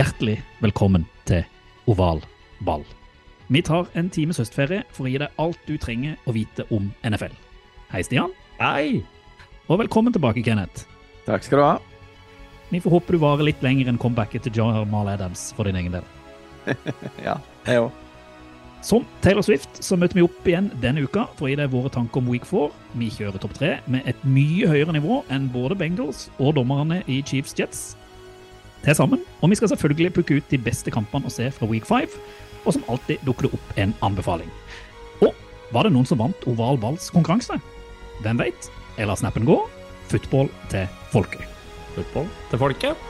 Hjertelig velkommen til Oval ball. Vi tar en times høstferie for å gi deg alt du trenger å vite om NFL. Hei, Stian. Hei! Og velkommen tilbake, Kenneth. Takk skal du ha. Vi får håpe du varer litt lenger enn comebacket til Jamal Adams for din egen del. Ja, jeg òg. Som Taylor Swift så møter vi opp igjen denne uka for å gi deg våre tanker om week 4. Vi kjører topp tre med et mye høyere nivå enn både Bengals og dommerne i Chiefs Jets til sammen. Og vi skal selvfølgelig plukke ut de beste kampene å se fra week 5, og som alltid dukker det opp en anbefaling. Og var det noen som vant oval balls konkurranse? Hvem veit? Jeg lar snappen gå. Football til folket. Football til folket.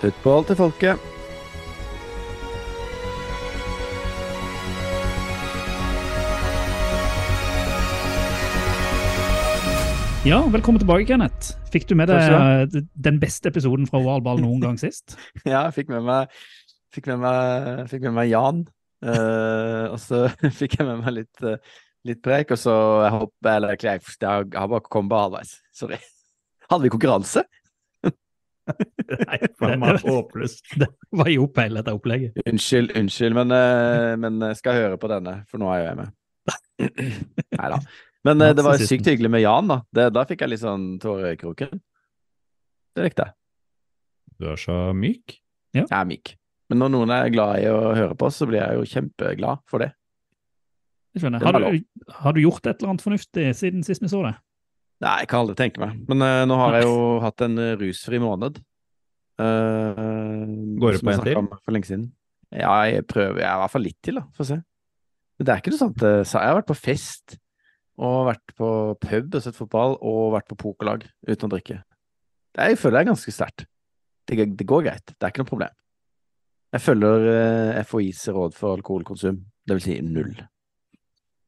Football til folket. Ja, velkommen tilbake, Kenneth. Fikk du med deg den beste episoden fra oval ball noen gang sist? Ja, jeg fikk med meg, fikk med meg, fikk med meg Jan. Uh, og så fikk jeg med meg litt, uh, litt preik, og så jeg håper Eller egentlig, jeg, jeg har bare kommet på halvveis. Sorry. Hadde vi konkurranse? Nei, faen meg håpløst. Det var jo feil, dette opplegget. Unnskyld, unnskyld, men, uh, men jeg høre på denne, for nå er jo jeg med. Nei da. Men eh, det var sykt hyggelig med Jan, da. Det, da fikk jeg litt sånn tårer i kroken. Det likte jeg. Du er så myk. Jeg er myk. Men når noen er glad i å høre på, så blir jeg jo kjempeglad for det. Jeg skjønner. Har du, har du gjort et eller annet fornuftig siden sist vi så det? Nei, jeg kan aldri tenke meg. Men uh, nå har jeg jo hatt en rusfri måned. Uh, Går det på en til? For lenge siden. Ja, jeg prøver. Jeg i hvert fall litt til, da. Få se. Men det er ikke noe sånt. Jeg har vært på fest, og vært på pub og sett fotball, og vært på pokerlag uten å drikke. Det jeg føler det er ganske sterkt. Det, det går greit. Det er ikke noe problem. Jeg følger eh, FHIs råd for alkoholkonsum, det vil si null.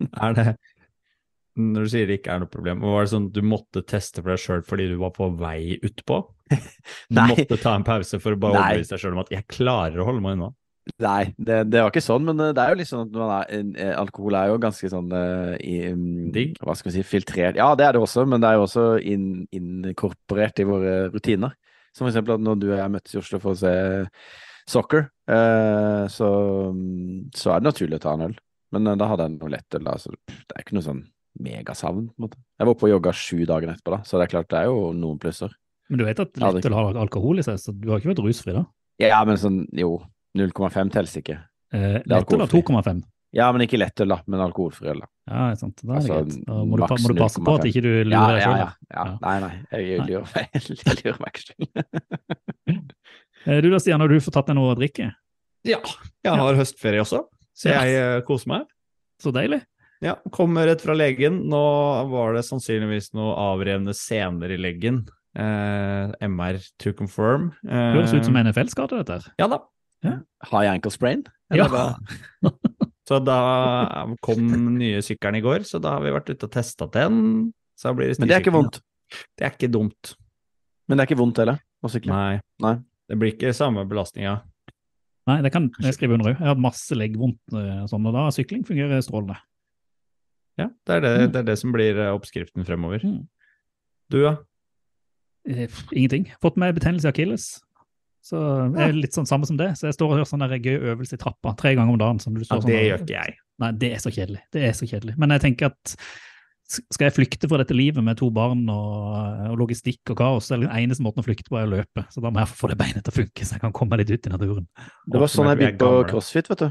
Er det Når du sier det ikke er noe problem, var det sånn at du måtte teste for deg sjøl fordi du var på vei utpå? Du måtte ta en pause for å bare overbevise deg sjøl om at 'jeg klarer å holde meg unna'? Nei, det, det var ikke sånn, men eh, det er jo litt sånn at man er, eh, alkohol er jo ganske sånn uh, i, Digg? Hva skal vi si, filtrert. Ja, det er det også, men det er jo også inn, inkorporert i våre rutiner. Som for eksempel at når du og jeg møttes i Oslo for å se soccer, uh, så, mm, så er det naturlig å ta en øl. Men uh, da hadde jeg noe lettøl, da, så det er ikke noe sånn megasavn. på en måte. Jeg var oppe og jogga sju dager etterpå, da, så det er klart det er jo noen plusser. Men du vet at lettøl har alkohol i seg, så du har ikke vært rusfri da? Ja, men sånn, jo, 0,5 telles ikke. Eh, er lettøl har 2,5. Ja, men ikke lettøl, da, men alkoholfri øl, da. Ja, det er sant. Da er det Altså, greit. Da må, du, må du passe på at 0,5. ikke du lurer Ja, deg ja, selv. ja, ja. Ja. Nei, nei, jeg, jeg lurer meg jeg lurer meg ikke selv. Eh, Du da, Stian, har du fått tatt deg noe å drikke? Ja, jeg har høstferie også, så jeg eh, koser meg. Så deilig. Ja, kom rett fra legen. Nå var det sannsynligvis noe avrevne sener i leggen. Eh, MR to confirm. Eh, Høres ut som NFL-skade, dette her. Ja da. High ankle sprain? Ja. Da? Så da kom den nye sykkelen i går, så da har vi vært ute og testa den. Så blir det Men det er ikke vondt. da. Det er ikke dumt. Men det er ikke vondt heller, å sykle. Nei. Nei. Det blir ikke samme belastninga. Nei, det kan jeg skrive under òg. Jeg har hatt masse leggvondt eh, sånn, og da sykling fungerer strålende. Ja, det er det, Mm. det er det som blir eh, oppskriften fremover. Mm. Du, ja? Eh, Ingenting. Fått meg betennelse i akilles. Så jeg er litt sånn samme som det. Så jeg står og gjør sånn gøy øvelse i trappa tre ganger om dagen. Som du ja det sånn gjør ikke jeg. Nei, det er så kjedelig. Det er så kjedelig. Men jeg tenker at skal jeg flykte fra dette livet med to barn og, og logistikk og kaos, så er den eneste måten å flykte på er å løpe. Så da må jeg få det beinet til å funke, så jeg kan komme litt ut i naturen. Det var sånn jeg begynte på crossfit, vet du.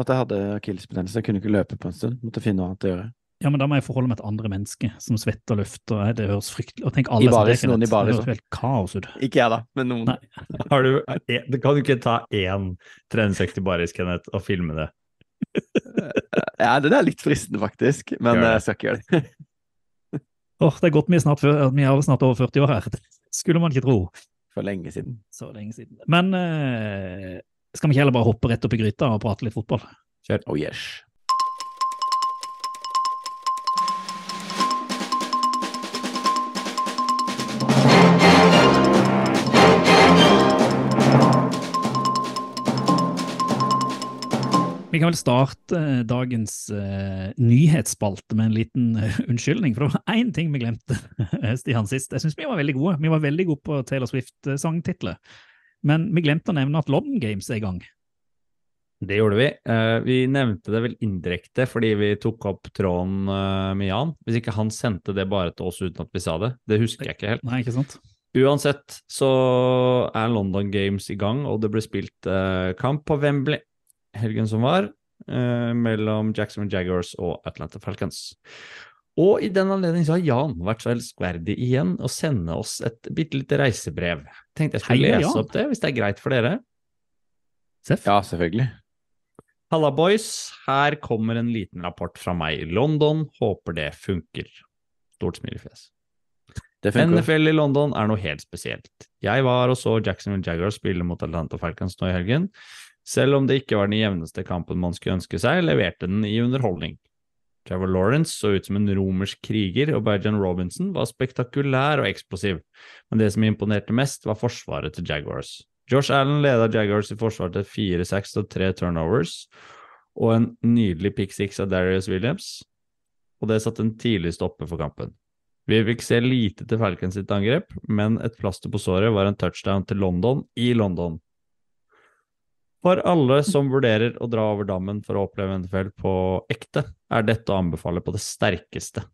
At jeg hadde akillesbetennelse. Jeg kunne ikke løpe på en stund. Måtte finne noe annet å gjøre. Ja, men da må jeg forholde meg til andre mennesker som svetter og løfter. Nei, Det høres fryktelig Og tenk alle I som baris, noen i baris Det høres helt kaos ut. Ikke jeg, da, men noen. Har du, du kan jo ikke ta én treningsøkt i baris, Kenneth, og filme det. Ja, den er litt fristende, faktisk. Men jeg skal ikke gjøre det. Åh, det er godt vi er snart, før- vi er snart over 40 år her. Det skulle man ikke tro. For lenge siden. Så lenge siden. Men eh, skal vi ikke heller bare hoppe rett opp i gryta og prate litt fotball? Oh yes. Vi kan vel starte eh, dagens uh, nyhetsspalte med en liten uh, unnskyldning, for det var én ting vi glemte, Stian, sist. Jeg syns vi var veldig gode. Vi var veldig gode på Taylor Swift-sangtitler. Men vi glemte å nevne at London Games er i gang. Det gjorde vi. Uh, vi nevnte det vel indirekte fordi vi tok opp tråden uh, med Jan. Hvis ikke han sendte det bare til oss uten at vi sa det. Det husker jeg ikke helt. Nei, ikke sant? Uansett så er London Games i gang, og det ble spilt uh, kamp på Wembley helgen som var, eh, mellom Jackson Jaggers og Atlanta Falcons. Og i den anledning så har Jan vært så elskverdig igjen å sende oss et bitte lite reisebrev. Tenkte jeg skulle Hei, lese Jan. opp det, hvis det er greit for dere. Seff? Ja, selvfølgelig. Halla, boys. Her kommer en liten rapport fra meg i London. Håper det funker. Stort smilefjes. NFL i London er noe helt spesielt. Jeg var og så Jackson Jaguars spille mot Atlanta Falcons nå i helgen. Selv om det ikke var den jevneste kampen man skulle ønske seg, leverte den i underholdning. Trevor Lawrence så ut som en romersk kriger, og Bajan Robinson var spektakulær og eksplosiv, men det som imponerte mest, var forsvaret til Jaguars. Josh Allen leda Jaguars i forsvar til 4-6 og 3 turnovers, og en nydelig pick six av Darius Williams, og det satte en tidlig stopper for kampen. Vi fikk se lite til Falcons sitt angrep, men et plaster på såret var en touchdown til London i London. For alle som vurderer å dra over dammen for å oppleve NFL på ekte, er dette å anbefale på det sterkeste.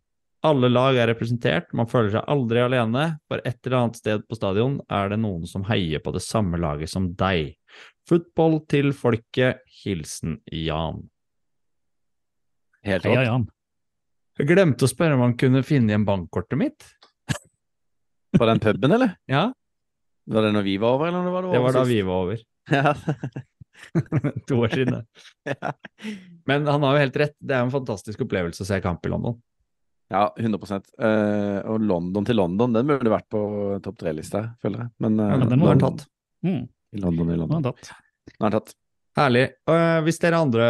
Alle lag er representert, man føler seg aldri alene, for et eller annet sted på stadion er det noen som heier på det samme laget som deg. Football til folket, hilsen Jan. Helt Heia. Jan. Jeg glemte å spørre om han kunne finne igjen bankkortet mitt. På den puben, eller? Ja, Var det når vi var over, eller når var det det var da vi var over. Ja. to år siden. Ja. Men han har jo helt rett, det er en fantastisk opplevelse å se kamp i London. ja, 100 uh, Og London til London, den burde vært på topp tre-lista, føler jeg. Men, uh, Ja, den nå er den tatt. Mm, i London, i er London. den tatt. Nå er den tatt. Herlig. Uh, hvis dere andre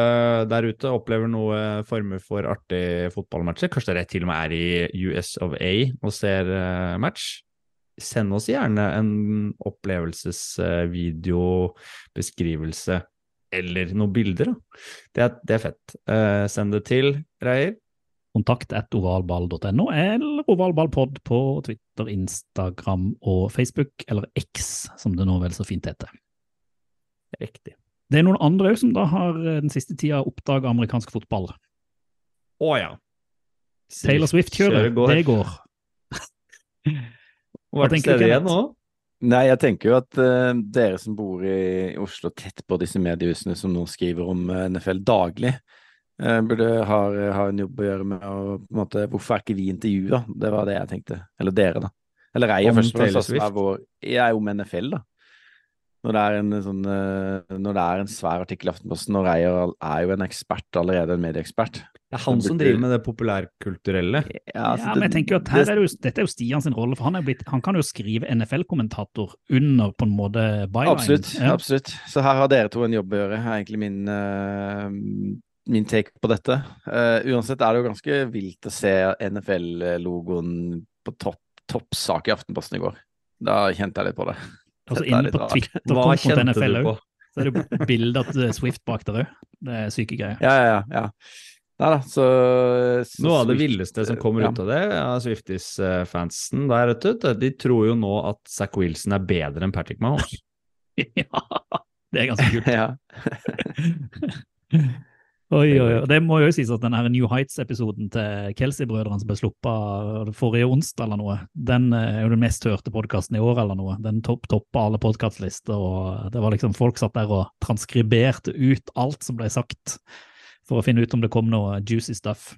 der ute opplever noe former for artig fotballmatcher, kanskje dere til og med er i US of A og ser eh, match, send oss gjerne en opplevelsesvideo, beskrivelse eller noen bilder. Det, er, det er fett. Eh, send det til Reier. Kontakt at ovalball.no eller ovalballpod på Twitter, Instagram og Facebook, eller X, som det nå vel så fint heter. Riktig. Det er noen andre som da har eh, den siste tida oppdaga amerikansk fotball. Å ja. Taylor Swift kjører. det går. Var til tenker du, stede igjen nå? Nei, jeg tenker jo at uh, dere som bor i Oslo tett på disse mediehusene som nå skriver om uh, NFL daglig, uh, burde ha, ha en jobb å gjøre med å på en måte, Hvorfor er ikke vi intervjua? Det var det jeg tenkte. Eller dere, da. Eller jeg, Om først og fremst. Er jo vår, jeg er om NFL, da. Når det er en sånn eh, Når det er en svær artikkel i Aftenposten, og Reier er jo en ekspert allerede, en medieekspert. Det er han som driver med det populærkulturelle. Ja, men jeg tenker jo at her er det jo, Dette er jo Stian sin rolle, for han, er blitt, han kan jo skrive NFL-kommentator under på en måte byline. Absolutt. Ja. absolutt. Så her har dere to en jobb å gjøre, er egentlig min, uh, min take på dette. Uh, uansett er det jo ganske vilt å se NFL-logoen på topp toppsak i Aftenposten i går. Da kjente jeg litt på det. Altså inne på rart. Hva Twitter-kontoen kjente NFL du òg, på? så er det bilde av Swift bak der òg. Det er syke greier. Ja, ja, ja. ja. Nei da, så, så Noe av det Swift- villeste som kommer ja. ut av det, av Swifties-fansen der, du, de tror jo nå at Zack Wilson er bedre enn Patrick Mahomes. ja, det er ganske kult. Ja. Oi, oi, oi. Det må jo sies at den her New Heights-episoden til Kelsey-brødrene som ble sluppet forrige onsdag eller noe, den eh, er jo den mest hørte podkasten i år eller noe. Den topp toppa alle podkastlister, og det var liksom folk satt der og transkriberte ut alt som ble sagt, for å finne ut om det kom noe juicy stuff.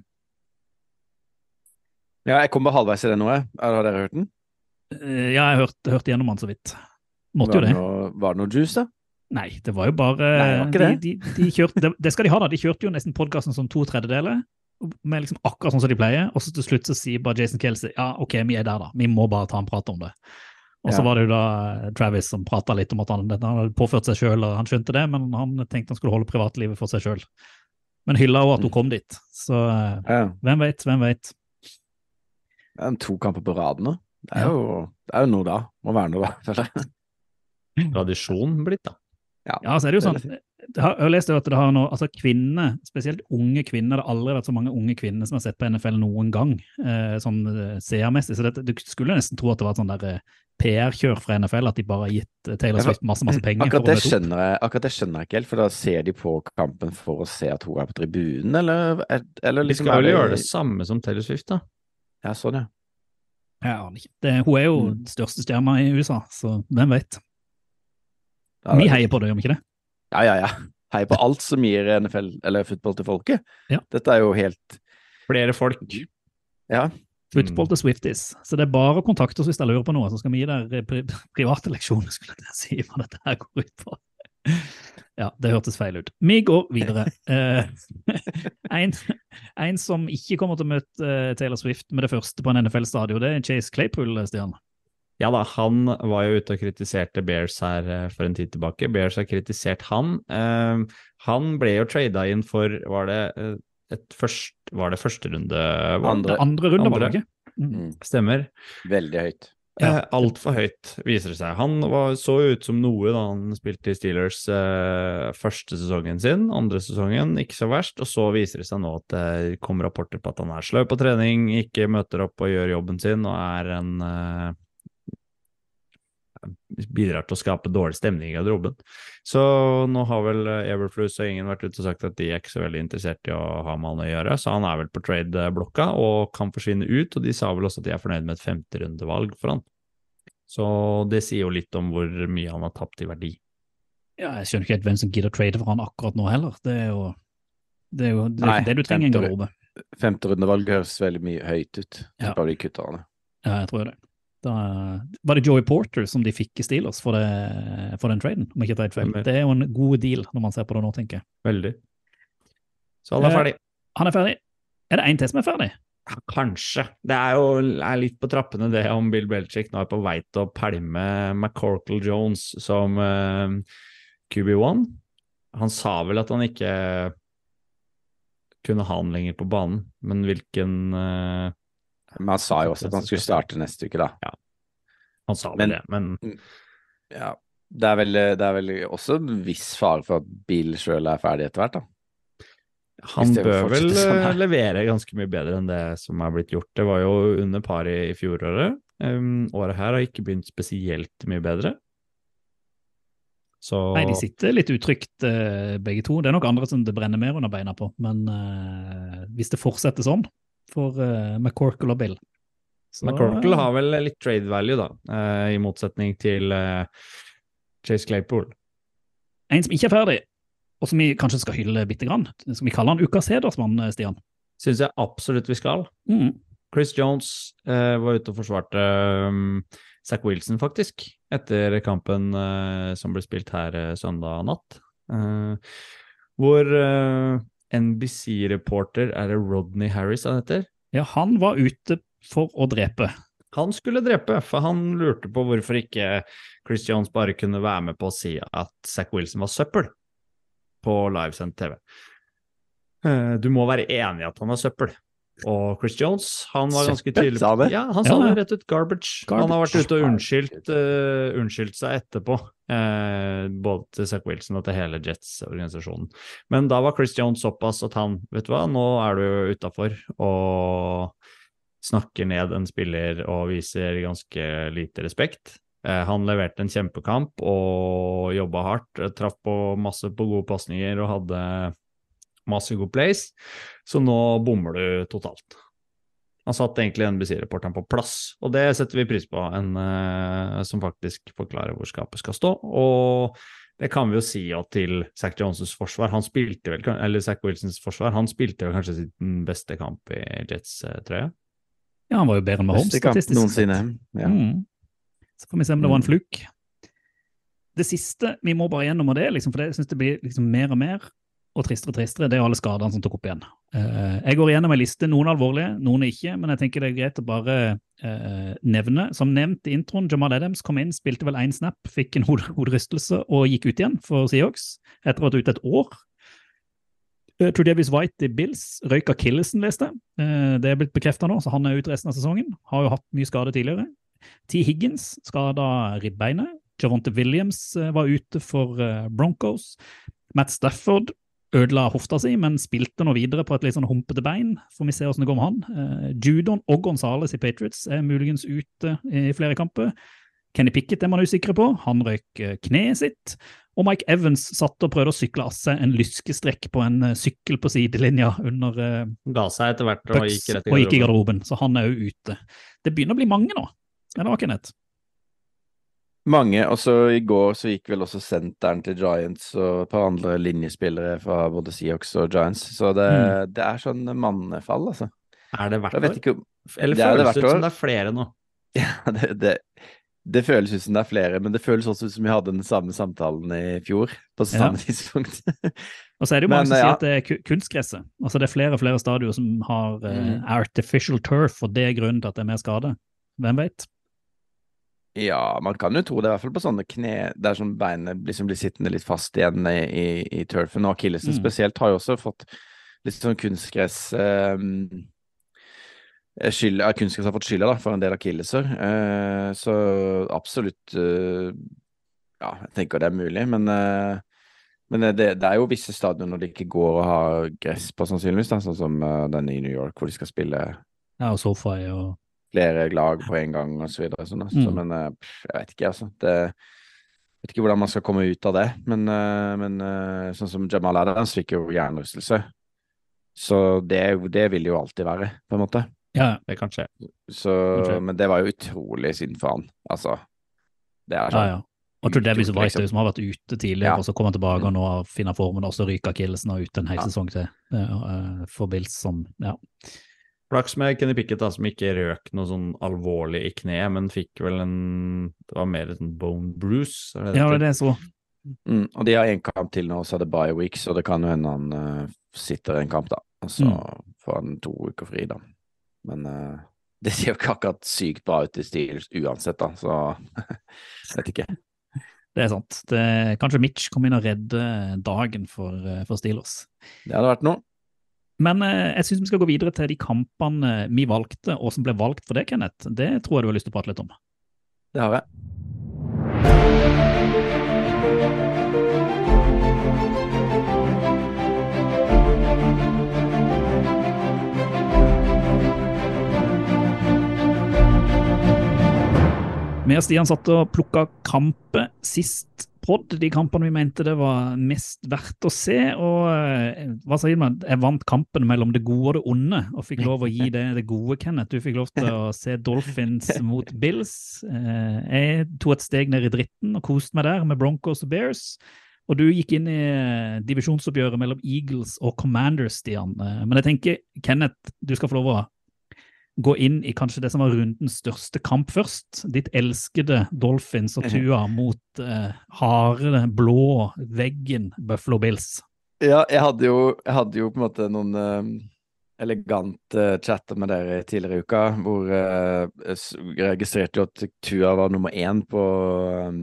ja, jeg kom bare halvveis i det nå. Har dere hørt den? Eh, Ja, jeg hørte hørt gjennom den så vidt. Måtte jo Var det. Noe, var det noe juice, da? Nei, det var jo bare Nei, det var de, det. de, de kjørte, det, det skal de ha, da. De kjørte jo nesten podkasten som to tredjedeler. med liksom akkurat sånn som de pleier, og så til slutt så sier bare Jason Kelsey ja, ok, vi er der, da. Vi må bare ta en prat om det. Og så Ja. var det jo da eh, Travis som prata litt om at han, han hadde påført seg sjøl, og han skjønte det, men han tenkte han skulle holde privatlivet for seg sjøl. Men hylla òg at hun kom dit, så eh, Ja. hvem vet, hvem en to kamper på rad nå. Det er, jo, det er jo noe da. Må være noe da, føler jeg. Tradisjon blitt, da. Ja, så er det jo sånn jeg har, lest at det har noe, altså kvinner, spesielt unge kvinner, det har aldri vært så mange unge kvinner som har sett på NFL noen gang, eh, sånn eh, seermessig. Så det, du skulle nesten tro at det var et sånn der eh, PR-kjør fra NFL, at de bare har gitt eh, Taylor Swift masse, masse penger. Akkurat for det, skjønner jeg, akkurat det skjønner jeg ikke helt, for da ser de på kampen for å se at hun er på tribunen, eller, eller De liksom skal er vel gjøre det samme som Taylor Swift, da. Ja, sånn, ja. Jeg aner ikke. Hun er jo Mm. den største stjerna i USA, så hvem vet. Ja Vi heier på det, gjør vi ikke det? Ja, ja, ja. Heier på alt som gir NFL, eller fotball til folket. Ja. Dette er jo helt Flere folk. Ja. Football til Swifties. Så det er bare å kontakte oss hvis dere lurer på noe, så skal vi gi dere pri private leksjoner, skulle jeg si hva dette her går ut på. Ja, det hørtes feil ut. Vi går videre. Eh, en, en som ikke kommer til å møte eh, Taylor Swift med det første på en NFL-stadion, det er Chase Claypool, Stian. Ja da, han var jo ute og kritiserte Bears her eh, for en tid tilbake. Bears har kritisert han. Eh, han ble jo trada inn for, var det eh, et først, var det førsterunde? Andre. Det andre runde, var Andre. det ikke? Mm. Mm. Stemmer. Veldig høyt. Ja. Eh, Altfor høyt, viser det seg. Han var, så ut som noe da han spilte i Steelers eh, første sesongen sin. Andre sesongen ikke så verst. Og så viser det seg nå at det kom rapporter på at han er sløv på trening, ikke møter opp og gjør jobben sin, og er en eh, Bidrar til å skape dårlig stemning i garderoben. Så nå har vel Everflues og ingen vært ute og sagt at de er ikke så veldig interessert i å ha med han å gjøre, så han er vel på trade-blokka og kan forsvinne ut. Og de sa vel også at de er fornøyd med et femterundevalg for han. Så det sier jo litt om hvor mye han har tapt i verdi. Ja, jeg skjønner ikke helt hvem som gidder å trade for han akkurat nå heller. Det er jo det, er jo, det, er Nei, det du trenger i en femte- garderobe. Femterundevalg høres veldig mye høyt ut. Ja. Bare de kutter han. Ja, jeg tror det. Da, var det Joey Porter som de fikk i Steelers for, det, for den traden, om jeg ikke tar helt feil. Det er jo en god deal når man ser på det nå, tenker jeg. Veldig. Så alle er Eh, ferdig. Han er ferdig. Er det én til som er ferdig? Ja, Kanskje. Det er jo er litt på trappene det om Bill Belichick nå er på vei til å pælme McCorkle Jones som eh, QB1. Han sa vel at han ikke kunne ha han lenger på banen, men hvilken eh, Men han sa jo også at han skulle starte neste uke, da. Han sa vel Men- det, men Ja. Det er vel, det er vel også en viss fare for at Bill sjøl er ferdig etter hvert, da. han bør vel sånn levere ganske mye bedre enn det som er blitt gjort. Det var jo under par i, i fjoråret. Um, året her har ikke begynt spesielt mye bedre. Så Nei, de sitter litt utrygt eh, begge to. Det er nok andre som det brenner mer under beina på, men uh, hvis det fortsetter sånn for uh, McCorkle og Bill så, McCorkle har vel litt trade value, da, uh, i motsetning til uh, Chase Claypool. En som ikke er ferdig, og som vi kanskje skal hylle bitte grann. Skal vi kalle han ukas hedersmann, eh, Stian? Syns jeg absolutt vi skal. Mm. Chris Jones uh, var ute og forsvarte um, Zack Wilson, faktisk, etter kampen eh, som ble spilt her eh, søndag natt. Eh, hvor eh, NBC-reporter er det Rodney Harris han heter? Ja, han var ute for å drepe. Han skulle drepe, for han lurte på hvorfor ikke Chris Jones bare kunne være med på å si at Zack Wilson var søppel på livesendt TV. Eh, Du må være enig i at han er søppel. Og Chris Jones han var ganske tydelig sa han det? Ja, han sa Ja, ja. det rett ut. Garbage. Han har vært ute og unnskyldt, uh, unnskyldt seg etterpå, uh, både til Zack Wilson og til hele Jets-organisasjonen. Men da var Chris Jones såpass at han, vet du hva, nå er du utafor og snakker ned en spiller og viser ganske lite respekt. Eh, han leverte en kjempekamp og jobba hardt, traff på masse på gode pasninger og hadde masse good plays, så nå bommer du totalt. Han satt egentlig NBC-reporteren på plass, og det setter vi pris på, en eh, som faktisk forklarer hvor skapet skal stå. Og det kan vi jo si at til Zack Johnsons forsvar. Han spilte vel, eller Zack Wilsons forsvar, han spilte vel kanskje sin beste kamp i Jets-trøya? Ja, han var jo bedre med Mahomes, statistisk noensinne. Ja. Mm. Så får vi se om det var en Mm. fluk. Det siste vi må bare gjennom, og det, liksom, for det, jeg synes det blir liksom mer og mer og tristere og tristere, det er alle skadene som tok opp igjen. Eh, jeg går igjennom en liste, noen alvorlige, noen ikke, men jeg tenker det er greit å bare eh, nevne. Som nevnt i introen, Jamal Adams kom inn, spilte vel én snap, fikk en hod hoderystelse og gikk ut igjen for Seahawks etter å ha vært ute et år. Uh, Davis White i Bills røyk akillesen, leste. Eh, det er blitt bekrefta nå, så han er ute resten av sesongen. Har jo hatt mye skade tidligere. T. Higgins skada ribbeinet. Javonte Williams eh, var ute for eh, Broncos. Matt Stafford ødela hofta si, men spilte nå videre på et litt sånn humpete bein. Får vi se hvordan det går med han. Eh, Judon og Gonzales i Patriots er muligens ute i flere kamper. Kenny Pickett er man usikre på, han røyk kneet sitt. Og Mike Evans satt og prøvde å sykle av seg en lyskestrekk på en uh, sykkel på sidelinja under eh, Ga seg etter hvert og gikk rett og gikk i garderoben, så han er jo ute. Det begynner å bli mange nå. Eller hva, Kenneth? Mange. Og så i går så gikk vel også senteren til Giants og et par andre linjespillere fra både Seahawks og Giants. Så det, mm. det er sånn mannefall, altså. Er det hvert år? Ikke, Eller det føles det ut som det er flere nå? Ja, det, det, det, føles ut som det er flere, men det føles også ut som vi hadde den samme samtalen i fjor, på samme ja. tidspunkt. og så er det jo mange men, som ja. sier at det er kunstgresset. Altså det er flere og flere stadioner som har uh, artificial turf, og det er grunnen til at det er mer skade. Hvem vet? Ja, man kan jo tro det, i hvert fall på sånne kne der som beinet liksom blir sittende litt fast igjen i, i, i turfen. Og akillesen mm. spesielt har jo også fått litt sånn kunstgress eh, skyld, Kunstgress har fått skylda for en del akilleser. eh, så absolutt eh, Ja, jeg tenker det er mulig, men eh, men det, det, er jo visse stadioner det ikke går å ha gress på, sannsynligvis, da, sånn som uh, den i New York, hvor de skal spille Ja, og sofa og flere lag på en gang og så. Sånn, altså. mm. Men eh, jeg vet ikke, altså. Det, jeg vet ikke hvordan man skal komme ut av det. Men, eh, men eh, sånn som Jamal Adams fikk jo hjernerystelse. Så det, det, vil jo alltid være, på en måte. Ja, det kan skje. Så, men det var jo utrolig synd for han. Altså, det er sånn. Ja, ja. Og tror Debbie White liksom. som har vært ute tidligere, ja. og så kommer han tilbake og nå finner formen, og så ryker akillesen og ut en hel sesong til for Bills som Ja. Flaks med Kenny Pickett, da, som ikke røk noe sånn alvorlig i kneet, men fikk vel en Det var mer en bone bruise? Er det ja, det er det jeg så. Mm, og de har én kamp til nå, så er det bye week, så det kan jo hende han uh, sitter en kamp, da. Og så mm. får han to uker fri, da. Men uh, det ser jo ikke akkurat sykt bra ut i Steelers uansett, da, så vet ikke. Det er sant. Det, kanskje Mitch kom inn og redde dagen for, eh, for Steelers. Det hadde vært noe. Men eh, jeg syns vi skal gå videre til de kampene vi valgte, og som ble valgt for deg, Kenneth. Det tror jeg du har lyst til å prate litt om. Det har jeg. Vi og Stian satt og plukka kamper sist pod, de kampene vi mente det var mest verdt å se. Og eh, hva sier man? Jeg vant kampen mellom det gode og det onde, og fikk lov å gi det det gode, Kenneth. Du fikk lov til å se Dolphins mot Bills. Eh, jeg tok et steg ned i dritten og koste meg der med Broncos og Bears. Og du gikk inn i eh, divisjonsoppgjøret mellom Eagles og Commanders, Stian. Men jeg tenker, Kenneth, du skal få lov å gå inn i kanskje det som var rundens største kamp først. Ditt elskede Dolphins og Tua mot eh, harde, blå veggen Buffalo Bills. Ja, jeg hadde jo, jeg hadde jo på en måte noen eh, elegante chatter med dere tidligere i uka, hvor jeg registrerte jo at Tua var nummer én på um,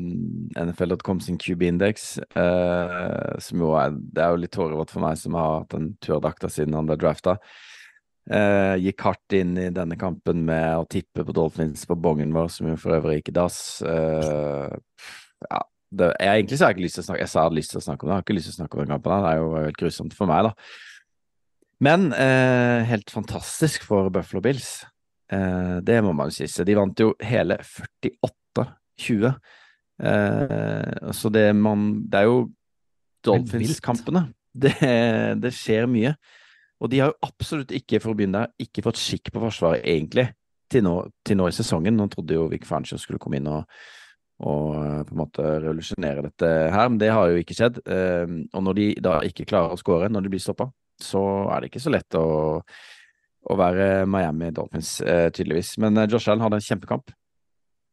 NFL.com sin QB-indeks. Eh, som jo er, det er jo litt hårete for meg som har hatt den Tua-drakta siden han ble drafta. Uh, gikk hardt inn i denne kampen med å tippe på Dolphins på bongen vår, som jo for øvrig gikk i dass. Uh, ja, det, jeg, egentlig så har jeg ikke lyst til å snakke Jeg sa jeg hadde lyst til å snakke om det, jeg har ikke lyst til å snakke om den kampen. Det er jo helt grusomt for meg, da. Men uh, helt fantastisk for Buffalo Bills. det må man jo si. De vant jo hele 48-20. så det man Det er jo Dolphins-kampene. Det, det skjer mye. Og de har jo absolutt ikke for å begynne ikke fått skikk på Forsvaret, egentlig, til nå, til nå i sesongen. Nå trodde jo Vic Fancho skulle komme inn og, og, eh, på en måte revolusjonere dette her, men det har jo ikke skjedd. Um, og når de da ikke klarer å skåre, når de blir stoppa, så er det ikke så lett å, å være Miami Dolphins, uh, tydeligvis. Men uh, Josh Allen hadde en kjempekamp.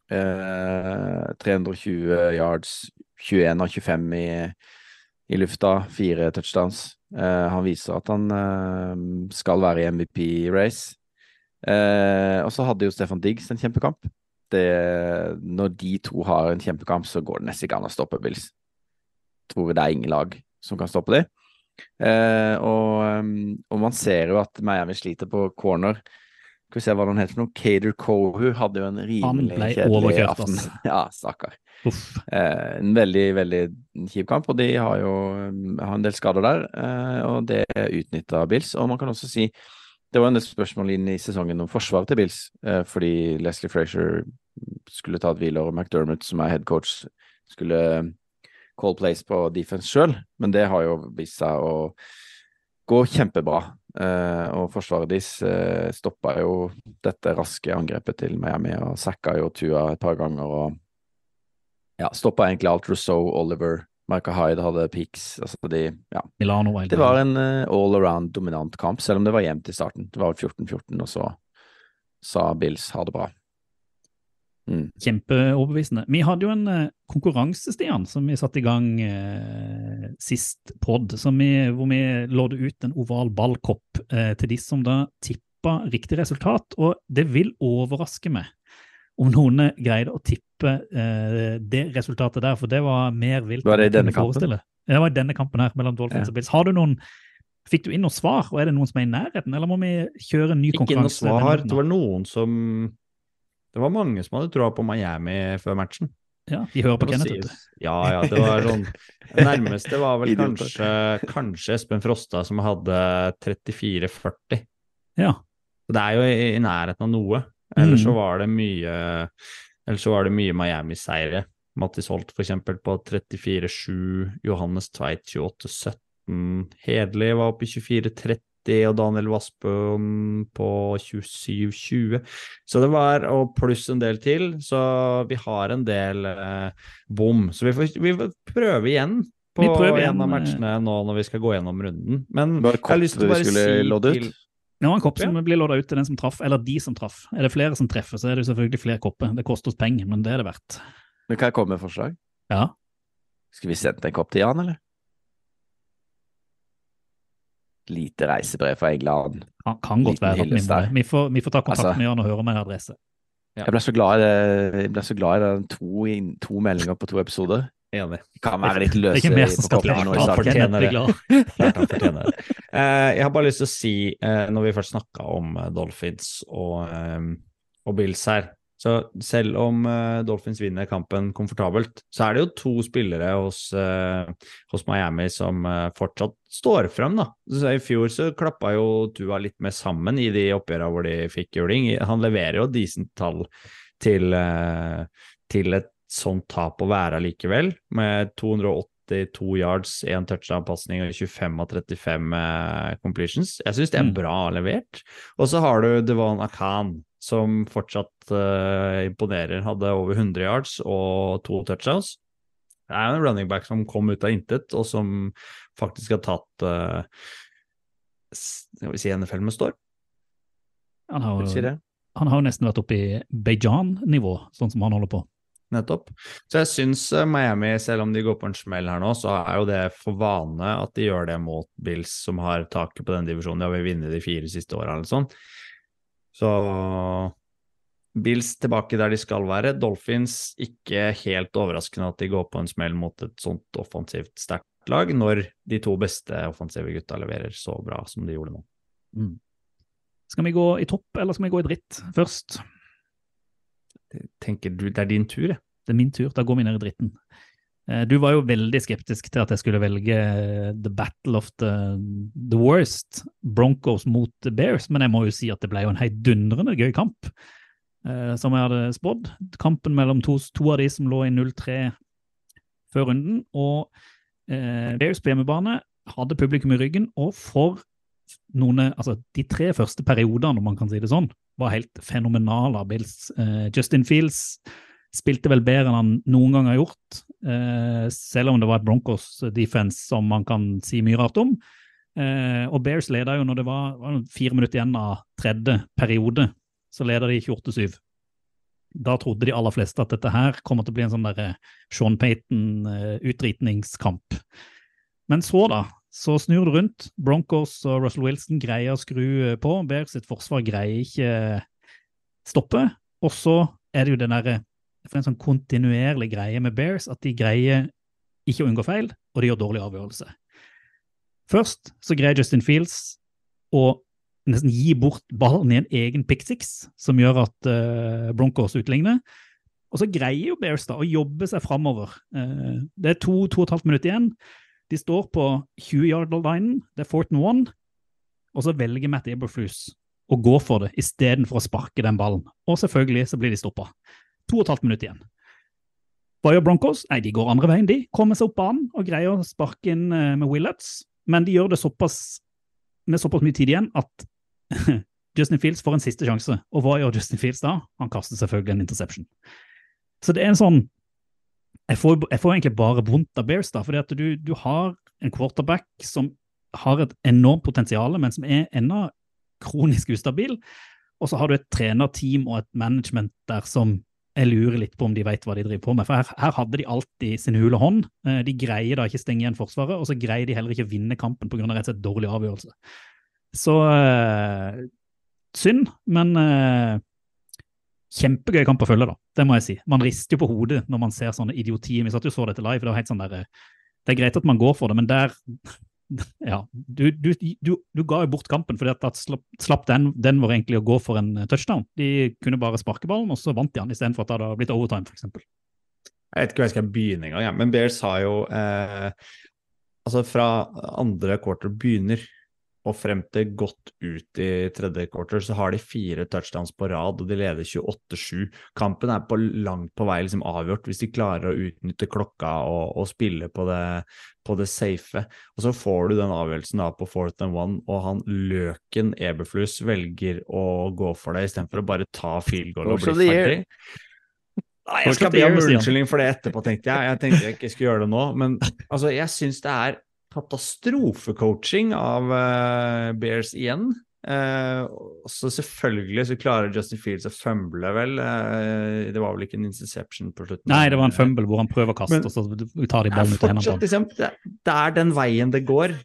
Uh, 320 yards, 21 av 25 i i lufta, fire touchdowns. Uh, han viser at han uh, skal være i MVP-race. Uh, og så hadde jo Stefan Diggs en kjempekamp. Det, når de to har en kjempekamp, så går det nesten ikke an å stoppe Bills. Tror det er ingen lag som kan stoppe dem. Eh, og, og, man ser jo at Miami sliter på corner. Skal vi se hva han heter for noe? Cater Kohu hadde jo en rimelig kjedelig aften. Ja, stakkar. Eh, en veldig, veldig kjip kamp, og de har jo um, har en del skader der. Eh, og det utnytta Bills. Og man kan også si det var en del spørsmål inn i sesongen om forsvaret til Bills, eh, fordi Leslie Frazier skulle ta et hvile, og McDermott, som er headcoach, skulle call plays på defense sjøl, men det har jo vist seg å gå kjempebra. Uh, og forsvaret deres uh, stoppa jo dette raske angrepet til Miami og sacka jo Tua et par ganger og ja, stoppa egentlig alt. Rousseau, Oliver, Michael Hyde hadde peaks. Altså de, ja. Milano, det var en uh, all around dominant kamp, selv om det var jevnt i starten. Det var 14-14, og så sa Bills ha det bra. Mm. Kjempeoverbevisende. Vi hadde jo en uh, konkurranse, Stian, som vi satte i gang uh, sist pod, hvor vi lådde ut en oval ballkopp uh, til de som da tippa riktig resultat. Og det vil overraske meg om noen greide å tippe det resultatet der, for det var mer vilt. Var det i denne kampen? Det var i denne kampen her, mellom Dolphins ja. og Bills. Har du noen Fikk du inn noe svar, og er det noen som er i nærheten, eller må vi kjøre en ny Ikke konkurranse? Ikke noe svar. Det var noen som det var mange som hadde troa på Miami før matchen. Ja, de hører på Kenneth, vet. Ja, ja, det var sånn Det Nærmeste var vel kanskje, kanskje Espen Frosta, som hadde 34-40. Ja. Det er jo i, i nærheten av noe. Ellers mm. så var det mye Ellers så var det mye Miami-seire. Mattis Holt eksempel på 34-7, Johannes Tveit 28-17, Hedli var oppe i 24-30 og Daniel Vassbøen på 27-20. Så det var, og pluss en del til, så vi har en del eh, bom. Så vi får, vi får prøve igjen på en av matchene nå når vi skal gå gjennom runden. Men jeg har lyst til å bare si til det var en kopp som ja. blir lodda ut til den som traff, eller de som traff. Er det flere som treffer, så er det selvfølgelig flere kopper. Det koster oss penger, men det er det verdt. Men Kan jeg komme med forslag? Ja. Skal vi sende en kopp til Jan, eller? Lite reisebrev fra England. Han kan godt være at vi Vi får, vi får ta kontakt altså, med han og høre om en adresse. Ja. Jeg ble så glad i det, jeg ble så glad i det to, to meldinger på to episoder. Enig. Kan være litt løse det er ikke mer som skal til. Han fortjener det. han fortjener det. Uh, jeg har bare lyst til å si, uh, når vi først snakka om uh, Dolphins og, og Bills her så selv om uh, Dolphins vinner kampen komfortabelt, så er det jo to spillere hos, uh, hos Miami som uh, fortsatt står frem, da. Så I fjor så klappa jo Tua litt mer sammen i de oppgjørene hvor de fikk juling. Han leverer jo decent tall til, til et sånt tap å være likevel, med 282 yards, én touchdown-pasning og 25 av 35 completions. Jeg syns det er mm. bra levert. Og så har du Devon Akan som fortsatt uh, imponerer. Hadde over 100 yards og to touchdowns. Det er jo en running back som kom ut av intet, og som faktisk har tatt uh, skal vi si NFL med storm? Han har, han har jo nesten vært oppe i Beijan-nivå, sånn som han holder på. Nettopp. Så jeg syns eh, Miami, selv om de går på en smell her nå, så er jo det for vane at de gjør det mot Bills, som har taket på den divisjonen. De har vel vunnet de fire siste åra eller sånn. Så Bills tilbake der de skal være. Dolphins ikke helt overraskende at de går på en smell mot et sånt offensivt sterkt lag, når de to beste offensive gutta leverer så bra som de gjorde nå. Mm. Skal vi gå i topp, eller skal vi gå i dritt først? Tenker du det er din tur? Det er min tur. Da går vi ned i dritten. Eh, du var jo veldig skeptisk til at jeg skulle velge eh, The Battle of the, the Worst, Broncos mot Bears, men jeg må jo si at det ble jo en heidundrende gøy kamp, eh, som jeg hadde spådd. Kampen mellom to, to, av de som lå i 0-3 før runden, og eh, Bears på hjemmebane hadde publikum i ryggen, og for noen Altså, de tre første periodene, om man kan si det sånn, var helt fenomenale av Bills. Eh, Justin Fields spilte vel bedre enn han noen gang har gjort, eh, selv om det var et Broncos defense som man kan si mye rart om. Eh, og Bears leda jo når det var, var fire minutter igjen av tredje periode, så leda de 28-7. Da trodde de aller fleste at dette her kommer til å bli en sånn der eh, Sean Payton-utdritningskamp. Men så, da, så snur det rundt. Broncos og Russell Wilson greier å skru på. Bears sitt forsvar greier ikke stoppe. Og så er det jo den derre for en sånn kontinuerlig greie med Bears at de greier ikke å unngå feil, og de gjør dårlig avgjørelse. Først så greier Justin Fields å nesten gi bort ballen i en egen pick six, som gjør at uh, Broncos utligner. Og så greier jo Bears da å jobbe seg framover. Uh, det er to, to og et halvt minutt igjen. De står på 20-yard-linen, det er fourth and one, og så velger Matt Eberflus å gå for det istedenfor å sparke den ballen. Og selvfølgelig så blir de stoppa. To og et halvt minutt igjen. Hva gjør Broncos? Nei, De går andre veien. De kommer seg opp banen og greier å sparke inn uh, med Willets, men de gjør det såpass, med såpass mye tid igjen at Justin Fields får en siste sjanse. Og hva gjør Justin Fields da? Han kaster selvfølgelig en interception. Så det er en sånn Jeg får, jeg får egentlig bare vondt av Bears, da, fordi at du, du har en quarterback som har et enormt potensial, men som er ennå kronisk ustabil. Og så har du et trenerteam og et management der som jeg lurer litt på om de vet hva de driver på med. For her, her hadde de alltid sin hule hånd. Eh, de greier da ikke stenge igjen Forsvaret, og så greier de heller ikke vinne kampen pga. rett og slett dårlig avgjørelse. Så øh, synd, men øh, kjempegøy kamp å følge, da. Det må jeg si. Man rister jo på hodet når man ser sånne idiotier. Vi satt jo så dette live. Det var helt sånn der, det er greit at man går for det, men der ja, du, du, du, du ga jo bort kampen fordi at slapp, slapp den, den var egentlig å gå for en touchdown. De kunne bare sparke ballen, og så vant de han istedenfor at det hadde blitt overtime, f.eks. Jeg vet ikke hvor jeg skal begynne engang, ja. men Bears har jo eh, Altså, fra andre quarter begynner og frem til godt ut i tredje quarter så har de fire touchdowns på rad, og de leder 28-7. Kampen er på langt på vei liksom avgjort hvis de klarer å utnytte klokka og, og spille på det, på det safe. Og så får du den avgjørelsen da på fourth and one, og han Løken Eberflus velger å gå for det istedenfor å bare ta field goal og bli ferdig. Nei, jeg skal be om unnskyldning for det etterpå, tenkte jeg. Jeg tenkte jeg ikke skulle gjøre det nå, men altså, jeg syns det er katastrofecoaching av uh, Bears igjen. Uh, så selvfølgelig så klarer Justin Fields å fumble, vel. Uh, det var vel ikke en interception på slutten? Nei, det var en fumble hvor han prøver å kaste, men, og så tar de ballen ut av hendene liksom, det, det, er den veien det går.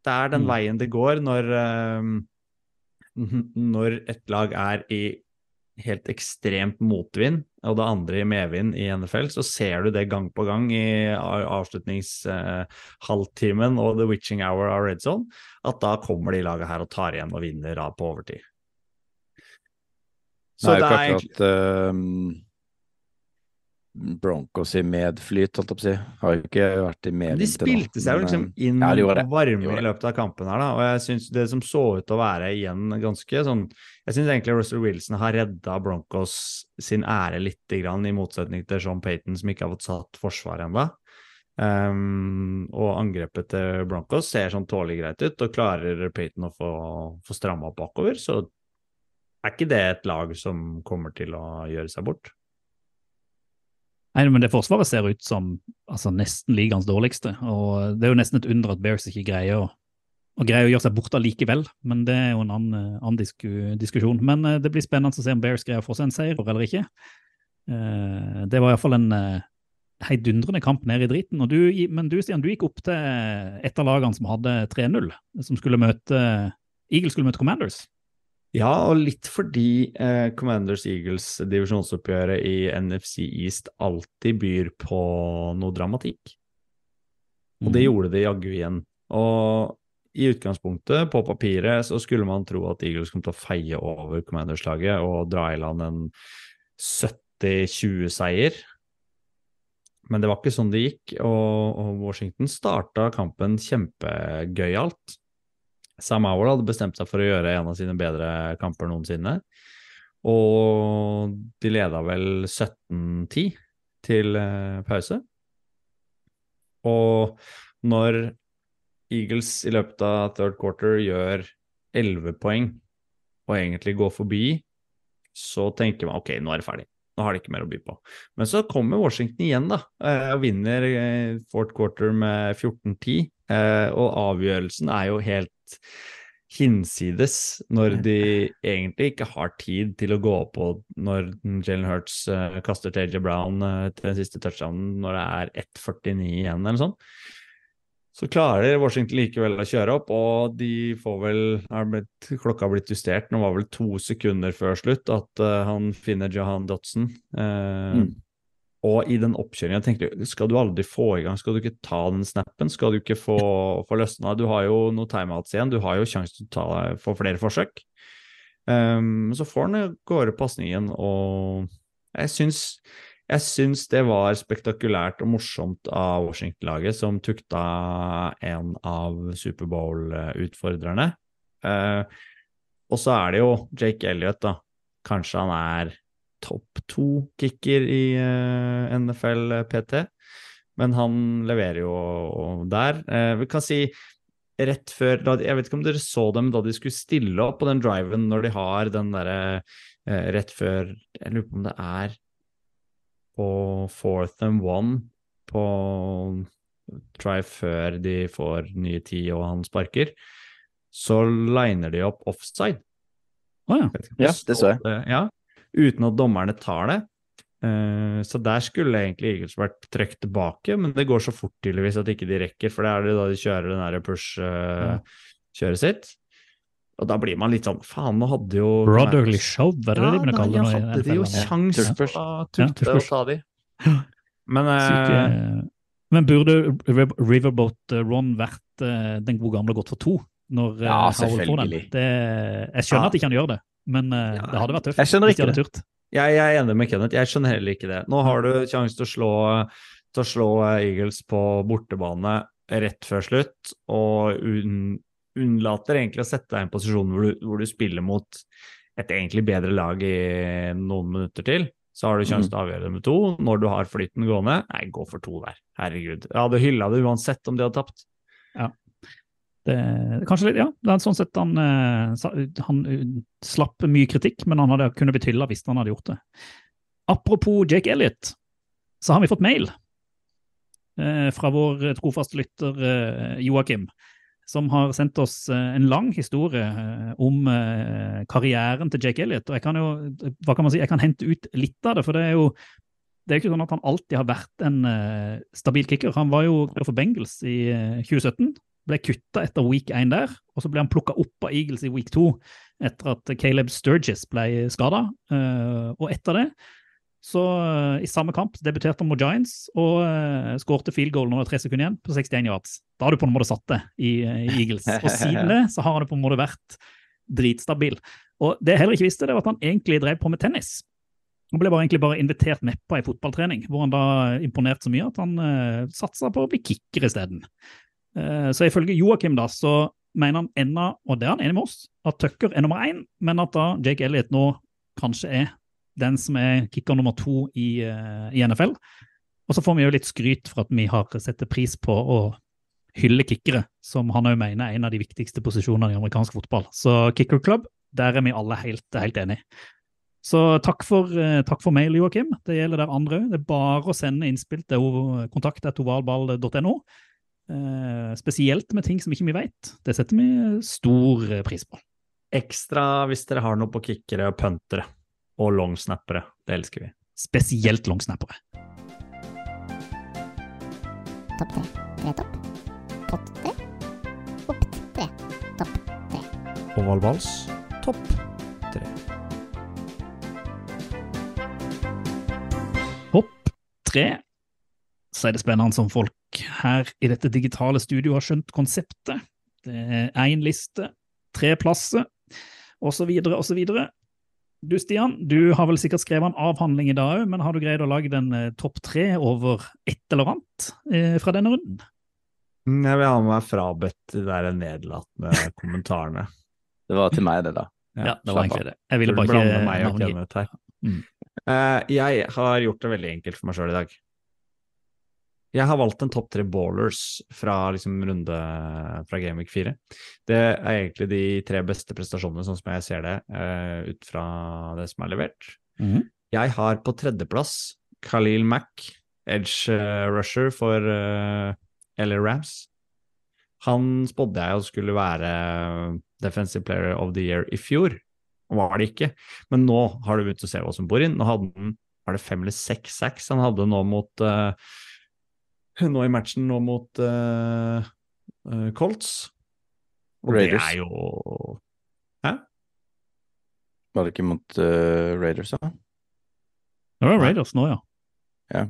Det er den mm. veien det går når, når et lag er i helt ekstremt motvind, og det andre i medvind i NFL, så ser du det gang på gang i avslutningshalvtimen uh, og the witching hour av red zone, at da kommer de laget her og tar igjen og vinner da på overtid. Så det er jo ikke akkurat uh, Broncos i medflyt, holdt jeg på å si. Har jo ikke vært i medvind De spilte seg jo liksom eh, inn ja, varme i løpet av kampen her, da. Og jeg syns det som så ut til å være igjen ganske sånn Jeg syns egentlig Russell Wilson har redda Broncos sin ære lite grann, i motsetning til Sean Payton, som ikke har fått satt forsvaret ennå. Um, og angrepet til Broncos ser sånn tålelig greit ut, og klarer Payton å få, få stramma opp bakover, så er ikke det et lag som kommer til å gjøre seg bort. Nei, men det Forsvaret ser ut som altså, nesten ligaens dårligste. og Det er jo nesten et under at Bears ikke greier å, å, greier å gjøre seg borte likevel. Men det er jo en annen, annen disku, diskusjon. Men uh, det blir spennende å se om Bears greier å få seg en seier eller ikke. Uh, det var iallfall en uh, heidundrende kamp ned i driten. Du, men du, Stian, du gikk opp til et av lagene som hadde 3-0, som skulle møte Eagles skulle møte Commanders. Ja, og litt fordi eh, Commanders Eagles divisjonsoppgjøret i NFC East alltid byr på noe dramatikk. Og det mhm. gjorde det jaggu igjen. Og i utgangspunktet, på papiret, så skulle man tro at Eagles kom til å feie over Commanders-laget og dra i land en 70-20-seier. Men det var ikke sånn det gikk, og, og Washington starta kampen kjempegøyalt. Sam Howell hadde bestemt seg for å gjøre en av sine bedre kamper noensinne. Og de leda vel 17-10 til eh, pause. Og når Eagles i løpet av third quarter gjør 11 poeng og egentlig går forbi, så tenker man ok, nå er det ferdig. Nå har de ikke mer å by på. Men så kommer Washington igjen da, eh, og vinner eh, fourth quarter med 14-10. Og avgjørelsen er jo helt hinsides når de egentlig ikke har tid til å gå på når Jalen Hurts uh, kaster TJ Brown uh, til den siste touchdownen når det er 1,49 igjen eller sånn. Så klarer Washington likevel å kjøre opp, og de får vel har blitt, Klokka har blitt justert. Nå var vel to sekunder før slutt at uh, han finner Johan Dotson. Mm. Og i den oppkjøringen tenkte jeg, skal du aldri få i gang, skal du ikke ta den snappen? Skal du ikke få, få løsna? Du har jo noen timeouts igjen, du har jo sjanse til å ta, få flere forsøk. Um, så får han gårde pasningen, og jeg syns, jeg syns det var spektakulært og morsomt av Washington-laget, som tukta en av Superbowl-utfordrerne. Uh, og så er det jo Jake Elliot, da. Kanskje han er topp to kicker i uh, NFL PT, men han leverer jo der. Uh, vi kan si rett før da, Jeg vet ikke om dere så dem da de skulle stille opp på den driven når de har den derre eh, rett før Jeg lurer på om det er på fourth and one på drive før de får nye tid og han sparker. Så liner de opp offside. Å ja. Ja, det så jeg. Ja, uten at dommerne tar det. Eh, så der skulle egentlig Eagles vært trukket tilbake, men det går så fort tydeligvis at ikke de rekker, for det er det da de kjører den der push-kjøret sitt. Og da blir man litt sånn Faen, nå hadde jo Brotherly show, hva er det ja, de begynner å kalle det ja, hadde de jo kjangs Tush push. til å Ja, og ta de. Men eh, Men burde Riverboat eh, Ron vært eh, den gode gamle gått for to? Når, eh, Ja, Howell får den? selvfølgelig. Det, jeg skjønner Ja. at ikke han gjør det, men eh, Ja. det hadde vært tøft. Jeg skjønner ikke de turt. jeg, jeg er enig med Kenneth, jeg skjønner heller ikke det. Nå har du sjanse til å slå, til å slå eh, Eagles på bortebane rett før slutt, og un, unnlater egentlig å sette deg i en posisjon hvor du, hvor du spiller mot et egentlig bedre lag i noen minutter til. Så har du sjanse til å avgjøre det med to. Når du har flyten gående, nei, gå for to der. Herregud. Jeg hadde hylla det uansett om de hadde tapt. Det, kanskje litt, ja. Det er sånn sett han, eh, han eh, slapp mye kritikk, men han hadde kunne blitt hylla hvis han hadde gjort det. Apropos Jake Elliot, så har vi fått mail eh, fra vår trofaste lytter eh, Joakim, som har sendt oss en lang historie om karrieren til Jake Elliot. Og jeg kan jo, hva kan man si, jeg kan hente ut litt av det, for det er jo det er ikke sånn at han alltid har vært en eh, stabil kicker. Han var jo for Bengals i eh, 2017 ble kutta etter week 1 der, og så ble han plukka opp av Eagles i week 2 etter at Caleb Sturgis ble skada. og etter det, så eh, i samme kamp, debuterte han mot Giants og uh, skårte field goal når det var tre sekunder igjen, på 61 yards. Da har du på en måte satt det i, eh, i Eagles. Og siden det så har han på en måte vært dritstabil. Og det jeg heller ikke visste, det var at han egentlig drev på med tennis. Han ble bare, egentlig bare invitert med på ei fotballtrening, hvor han da imponerte så mye at han uh, satsa på å bli kicker isteden. Uh, så ifølge Joakim da, så mener han ennå, og det er han enig med oss, at Tucker er nummer én, men at da Jake Elliot nå kanskje er den som er kicker nummer to i, uh, i NFL. Og så får vi jo litt skryt for at vi har setter pris på å hylle kickere, som han òg mener er en av de viktigste posisjonene i amerikansk fotball. Så Kicker Club, der er vi alle helt, helt enige. Så takk for, eh, takk for mail, Joakim. Det gjelder der andre òg. Det er bare å sende innspill til kontakt.ovalball.no. Eh, spesielt med ting som ikke vi vet. Det setter vi stor eh, pris på. Ekstra hvis dere har noe på kickere og puntere og longsnappere. Det elsker vi. Spesielt longsnappere. Topp tre. Tre topp. Pott tre. Opp tre. Topp tre. Ovalballs topp tre. Hopp tre. Så er det spennende som folk her i dette digitale studioet har skjønt konseptet. Det er én liste, tre plasser, osv., osv. Du Stian, du har vel sikkert skrevet en avhandling i dag òg, men har du greid å lage en eh, topp tre over et eller annet eh, fra denne runden? Mm, Jeg vil ha meg frabedt de der nedlatende kommentarene. Det var til meg, det, da. Ja, det var egentlig det. Jeg ville bare ikke meg og. Kenneth her. Mm. Uh, jeg har gjort det veldig enkelt for meg sjøl i dag. Jeg har valgt en topp tre ballers fra liksom runde fra Game Week 4. Det er egentlig de tre beste prestasjonene, sånn som jeg ser det, uh, ut fra det som er levert. Mhm. Jeg har på tredjeplass Khalil Mack, edge uh, rusher for uh, LA Rams. Han spådde jeg jo skulle være defensive player of the year i fjor. Og var det ikke. Men nå har du begynt å se hva som bor inn. Nå hadde han var det fem eller seks sacks han hadde nå mot eh, Nå i matchen nå mot uh, Colts. Og Raiders. det er jo Var det ikke mot uh, Raiders, da? Det var Raiders nå, ja. ja.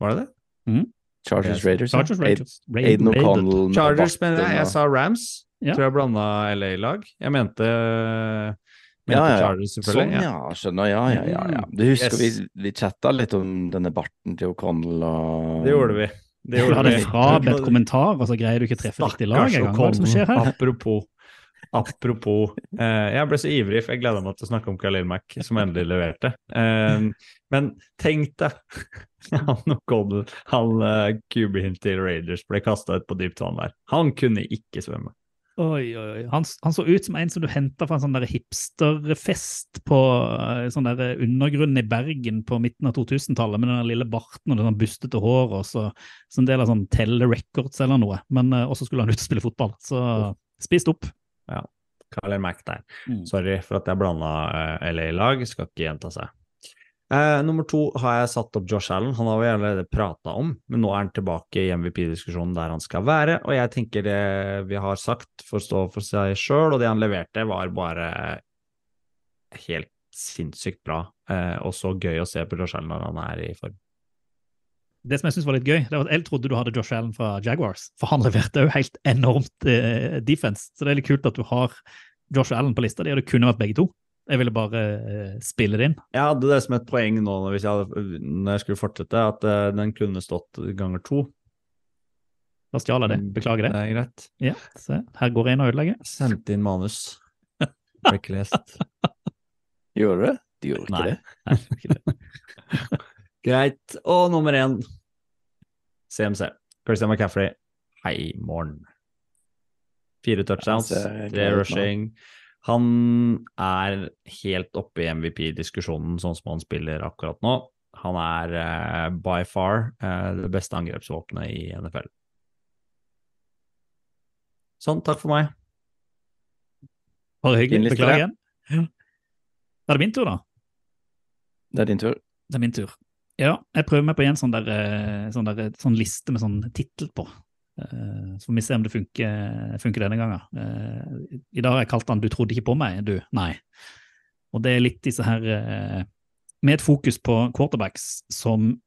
Var det det? Chargers Yes. Raiders. Chargers, Raiders. Raid- Aiden O'Connell Chargers, men jeg, jeg sa Rams. Ja. Tror jeg blanda LA-lag. Jeg mente, mente Ja, ja, ja. selvfølgelig. Sånn, ja. Skjønner. Ja, ja, ja. ja. Du husker Yes. vi, vi chatta litt om denne barten til O'Connell og Det gjorde vi. Det Du hadde vi. frabedt kommentar, og så greier du ikke å treffe riktig lag engang. Hva er det som skjer her? Apropos. Apropos. Eh, jeg ble så ivrig, for jeg gleda meg til å snakke om Khalil Mack, som endelig leverte. Eh, men tenk deg han O'Connell, han uh, QB-en til Raiders, ble kasta ut på dypt vann der. Han kunne ikke svømme. Oi, oi, oi. Han, han så ut som en som du henta fra en sånn hipsterfest på eh, sånn der undergrunnen i Bergen på midten av 2000-tallet, med den lille barten og det sånn bustete håret, og så, så en del av sånn Telle Records eller noe. Men uh, også skulle han ut og spille fotball, så spist opp. Khalil Mack der. Mm. Sorry for at jeg blanda uh, LA-lag, skal ikke gjenta seg. Eh, nummer to har jeg satt opp Josh Allen. Han har vi allerede prata om, men nå er han tilbake i MVP-diskusjonen der han skal være. Og jeg tenker det vi har sagt får stå for seg sjøl, og det han leverte, var bare helt sinnssykt bra. Eh, og så gøy å se på Josh Allen når han er i form. Det som jeg synes var litt gøy, det var at jeg trodde du hadde Josh Allen fra Jaguars, for han leverte jo helt enormt eh, defense. Så det er litt kult at du har Josh Allen på lista di, og det kunne vært begge to. Jeg ville bare uh, spille det inn. Jeg hadde det som et poeng nå når, hvis jeg hadde, når jeg skulle fortsette, at uh, den kunne stått ganger to. Da stjal jeg det. Beklager det. Det er greit. Ja, se, her går jeg inn og ødelegger. Sendte inn manus. Ble ikke lest. Gjorde du det? Du gjorde ikke Nei. det? Nei, ikke det. Greit. Og nummer én CMC. Christian McCaffrey. Hei, morgen. Fire touchdowns, tre rushing. nå. Han er helt oppe i MVP-diskusjonen sånn som han spiller akkurat nå. Han er uh, by far uh, det beste angrepsvåpenet i NFL. Sånn, takk for meg. Bare hyggelig. Din Beklager igjen. Ja. Da er det min tur, da. Det er din tur. Det er min tur. Ja, jeg prøver meg på en sånn, der, eh, sånn, der, sånn liste med sånn tittel på. Eh, Så får vi se om det funker, funker denne gangen. Eh, I dag har jeg kalt den 'Du trodde ikke på meg', du. Nei. Og det er litt disse her eh, Med et fokus på quarterbacks som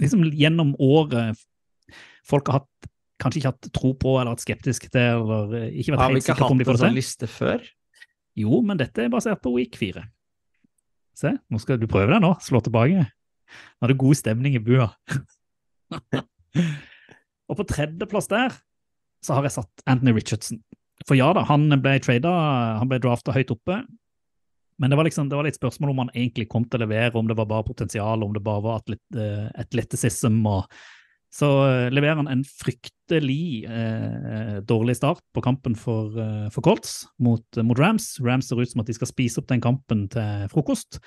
liksom gjennom året folk har hatt kanskje ikke hatt tro på eller vært skeptisk til, eller ikke vært Har vi helt ikke sikre på om de hatt en får det sånn til. liste før? Jo, men dette er basert på week 4. Se, nå skal du prøve deg nå. Slå tilbake. Nå er det god stemning i bua. og på tredjeplass der så har jeg satt Anthony Richardson. For ja da, han ble trada, han ble drafta høyt oppe. Men det var, liksom, det var litt spørsmål om han egentlig kom til å levere, om det var bare potensial, om det bare var atlet, uh. Og, så eh, leverer han en fryktelig eh, dårlig start på kampen for, eh, for Colts mot, mot Rams. Rams ser ut som at de skal spise opp den kampen til frokost.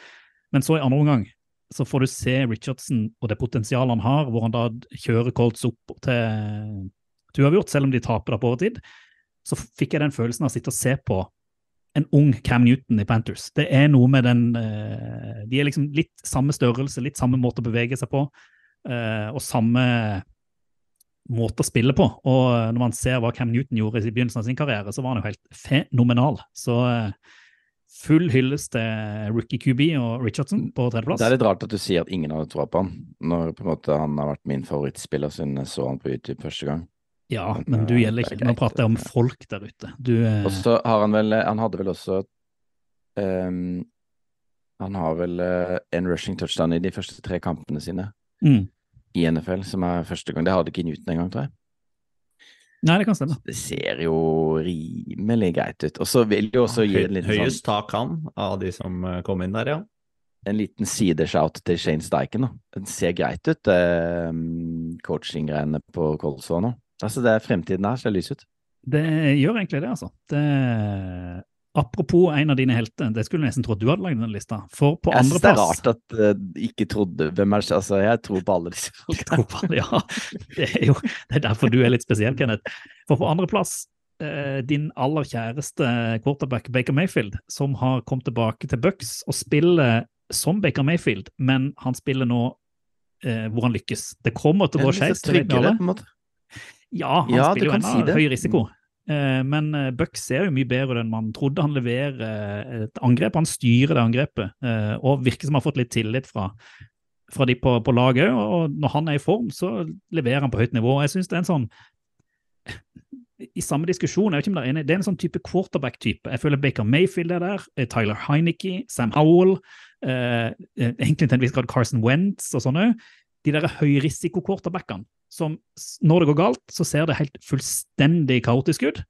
Men så i andre omgang så får du se Richardson og det potensialet han har, hvor han da kjører Colts opp til, til uavgjort, selv om de taper da på overtid. Så fikk jeg den følelsen av å sitte og se på en ung Cam Newton i Panthers. Det er noe med den eh, De er liksom litt samme størrelse, litt samme måte å bevege seg på, eh, og samme måte å spille på. Og når man ser hva Cam Newton gjorde i begynnelsen av sin karriere, så var han jo helt fenomenal. Så eh, full hyllest til rookie QB og Richardson på tredjeplass. Det er litt rart at du sier at ingen hadde troa på han, når på en måte han har vært min favorittspiller siden jeg så han på YouTube første gang. Ja, Men, du eh, gjelder er ikke. Nå prater jeg om folk der ute. Du eh, Og så har han vel Han hadde vel også um, Han har vel uh, en rushing touchdown i de første tre kampene sine mm. i NFL, som er første gang. Det hadde ikke Newton engang, tror jeg. Nei, det kan stemme. Det ser jo rimelig greit ut. Og så vil det jo også gi en liten, Høyest sånn, tak han av de som eh, kom inn der, ja. en liten sideshout til Shane Steichen. Da. Det ser greit ut, eh, coaching-greiene på Colsår nå. Altså, det er fremtiden her, ser lys ut. Det gjør egentlig det, altså. Det, apropos en av dine helter, det skulle jeg nesten tro at du hadde lagd den lista. For på Jeg synes det er rart at uh, ikke trodde Hvem er det? Altså, jeg tror på alle disse folkene. Ja, det er jo det er derfor du er litt spesiell, Kenneth. For på andreplass, uh, din aller kjæreste quarterback Baker Mayfield, som har kommet tilbake til Bucks og spiller som Baker Mayfield, men han spiller nå uh, hvor han lykkes. Det kommer til å gå Jeg skeis. en. Ja, han Ja, spiller jo ennå si høy risiko. Eh, Men Bucks Buck ser jo mye bedre ut enn man trodde. Han leverer eh, et angrep, han styrer det angrepet, eh, og virker som han har fått litt tillit fra, fra de på, på laget òg. Og når han er i form, så leverer han på høyt nivå. Jeg synes det er en sånn I samme diskusjon, jeg vet ikke om det er enig, det er en sånn type quarterback-type. Jeg føler Baker Mayfield er der, eh, Tyler Heineke, Sam Howell, eh, eh, egentlig til en viss grad Carson Wentz og sånne. De der høyrisiko-quarterbackene som når det går galt, så ser det helt fullstendig kaotisk ut.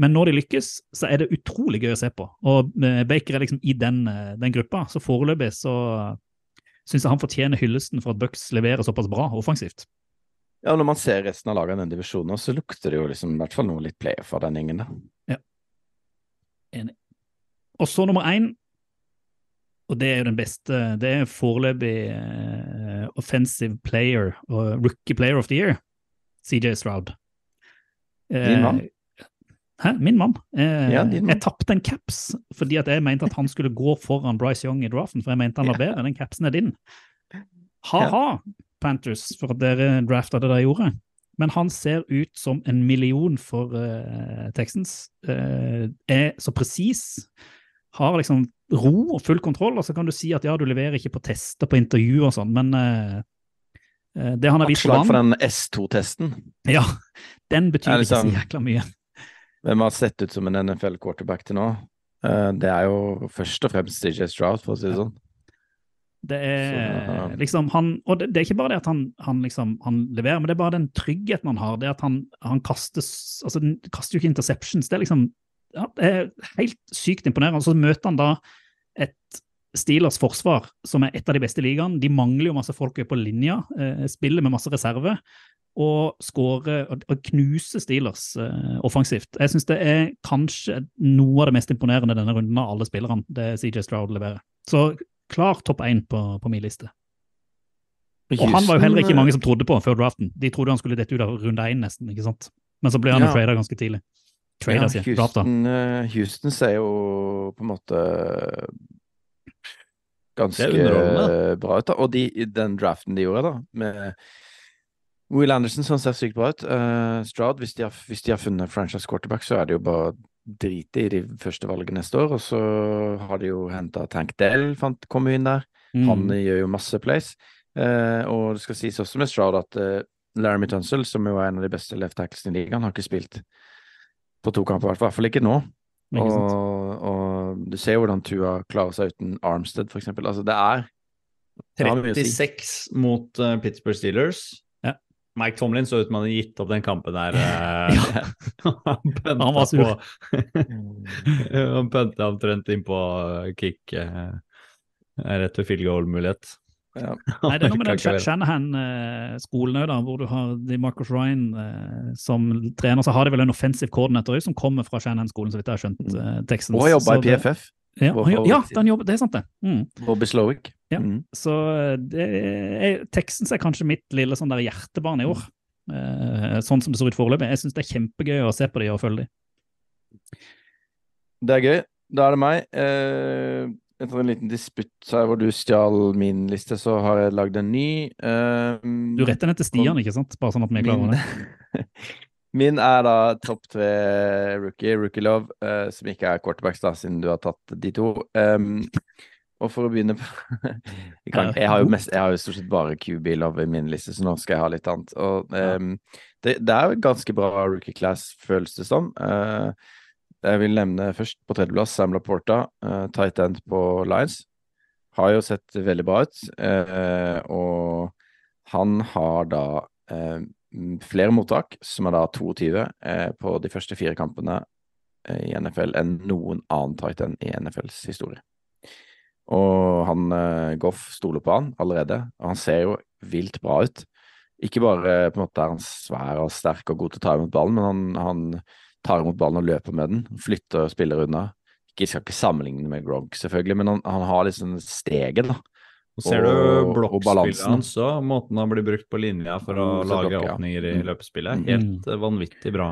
Men når de lykkes, så er det utrolig gøy å se på. Og eh, Baker er liksom i den, eh, den gruppa. Så foreløpig så syns jeg han fortjener hyllesten for at Bucks leverer såpass bra offensivt. Ja, når man ser resten av lagene i den divisjonen, så lukter det jo liksom i hvert fall noe litt playoff av den gjengen Enig Og så nummer én, og det er jo den beste, det er foreløpig eh, offensive player og rookie player of the year, CJ Stroud. Eh, Din mann? Hæ? Min mann? Eh, Ja. Jeg tapte en caps fordi at jeg mente at han skulle gå foran Bryce Young i draften, for jeg mente han var bedre. Den capsen er din. Ha-ha, Panthers, for at dere drafta det dere gjorde. Men han ser ut som en million for uh, Texans. Uh, er så presis. Har liksom ro og full kontroll, og så kan du si at ja, du leverer ikke på tester på intervju og sånn, men eh, det han har vist på Slag for den S2-testen. ja, den betyr liksom, ikke så jækla mye. Hvem har sett ut som en NFL-quarterback til nå? Uh, Det er jo først og fremst DJ Stroud, for å si det sånn. Det er Så, ja. liksom han Og det, det er ikke bare det at han, han liksom han leverer, men det er bare den tryggheten han har. Det at han, han kastes Altså, han kaster jo ikke interceptions. Det er liksom ja, det er helt sykt imponerende. Så møter han da et Steelers forsvar som er et av de beste i ligaen. De mangler jo masse folk på linja, eh, spiller med masse reserve. Og skårer og, knuser Steelers eh, offensivt. Jeg syns det er kanskje noe av det mest imponerende denne runden av alle spillerne det CJ Stroud leverer. Så klar topp én på, på min liste. Og han var jo heller ikke mange som trodde på før draften. De trodde han skulle dette ut av runde én, nesten. ikke sant? Men så ble han jo Ja. ganske tidlig. Trada, ja. Houston, eh, Houston ser jo på en måte ganske bra ut. da. Og de, den draften de gjorde, da, med Will Anderson, som ser sykt bra ut. Uh, Stroud, hvis de, har, hvis de har funnet franchise quarterback, så er det jo bare drite i de første valgene neste år. Og så har de jo henta Tank Dell, fant, kom inn der. Han Mm. gjør jo masse plays. Uh, og det skal sies også med Stroud at uh, Laramie Tunsell, som jo er en av de beste left tacklesene i ligaen, har ikke spilt på to kamper, i hvert fall ikke nå. Ikke? Og, og du ser hvordan Tua klarer seg uten Armstead, for eksempel. Altså, det er det har mye å si. 36 mot uh, Pittsburgh Steelers. Ja. Mike Tomlin så ut som han hadde gitt opp den kampen der. Uh, Han var sur. Han pønta omtrent inn på eh, kick uh, rett ved field goal-mulighet. Ja. Nei, det er noe med den Shanahan-skolen òg, hvor du har de Marcus Ryan eh, som trener. Så har de vel en offensive coordinator som kommer fra Shanahan-skolen, så vidt jeg har skjønt. eh, Texans. Og jobber jobba i PFF. Ja, ja, jobber, det er sant, det. Mm. Bobby Slowick. Ja. Mm. Så eh, det er, Texans er kanskje mitt lille sånn der hjertebarn i år. Eh, sånn som det ser ut foreløpig. Jeg syns det er kjempegøy å se på de og følge de. Det er gøy. Da er det meg. Eh, etter en liten disputt her hvor du stjal min liste, så har jeg lagd en ny. Eh, Du retter den til Stian, ikke sant? Bare sånn at vi er klar over det. Min er da topp tre rookie, rookie love, uh, som ikke er quarterbacks, da, siden du har tatt de to. Um, og for å begynne på jeg, kan, jeg, har mest, jeg har jo stort sett bare QB love i min liste, så nå skal jeg ha litt annet. Og um, det, det er jo ganske bra rookie class, føles det som. Eh, jeg vil nevne først på tredjeplass Sam Laporta, uh, tight end på Lions. Har jo sett veldig bra ut, uh, og han har da uh, flere mottak, som er da 22 eh, på de første fire kampene i NFL enn noen annen tight end i NFLs historie. Og han Goff stoler på han allerede, og han ser jo vilt bra ut. Ikke bare på en måte er han svær og sterk og god til å ta imot ballen, men han, han tar imot ballen og løper med den, flytter og spiller unna. Ikke, skal ikke sammenligne med Gronk, selvfølgelig, men han, han har liksom steget, da. Og ser du blokkspillet hans òg, måten han blir brukt på linja for å mm, lage blokk, ja. åpninger i Mm. løpespillet. Mm. Helt mm. vanvittig bra.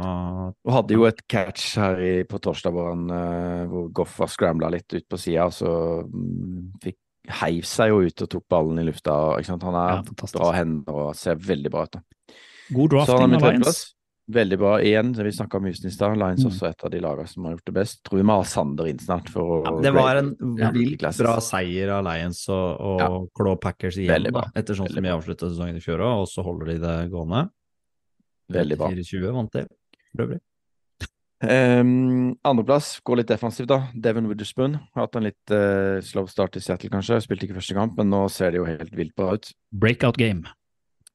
Og hadde jo et catch her i, på torsdag hvor, han, eh, hvor Goff var scrambla litt ut på sida, og så mm, fikk heiv seg jo ut og tok ballen i lufta. Ikke sant? Han er ja, bra hender og ser veldig bra ut. da. God drafting av Lions. Veldig bra. Igjen, vi snakka om Houston i stad. Lions Mm. også et av de lagene som har gjort det best. Tror vi må ha Sander inn snart for Ja, det var en Ja. vilt ja, bra seier av Lions og, og klå Packers igjen, da, etter sånn Veldig som vi avslutta sesongen i fjor òg, og så holder de det gående. Veldig bra. 24-20 vant de, for øvrig. Um, Andreplass går litt defensivt, da. Devon Witherspoon har hatt en litt uh, slow start i Seattle, kanskje. Spilte ikke første kamp, men nå ser det jo helt vilt bra ut. Breakout game.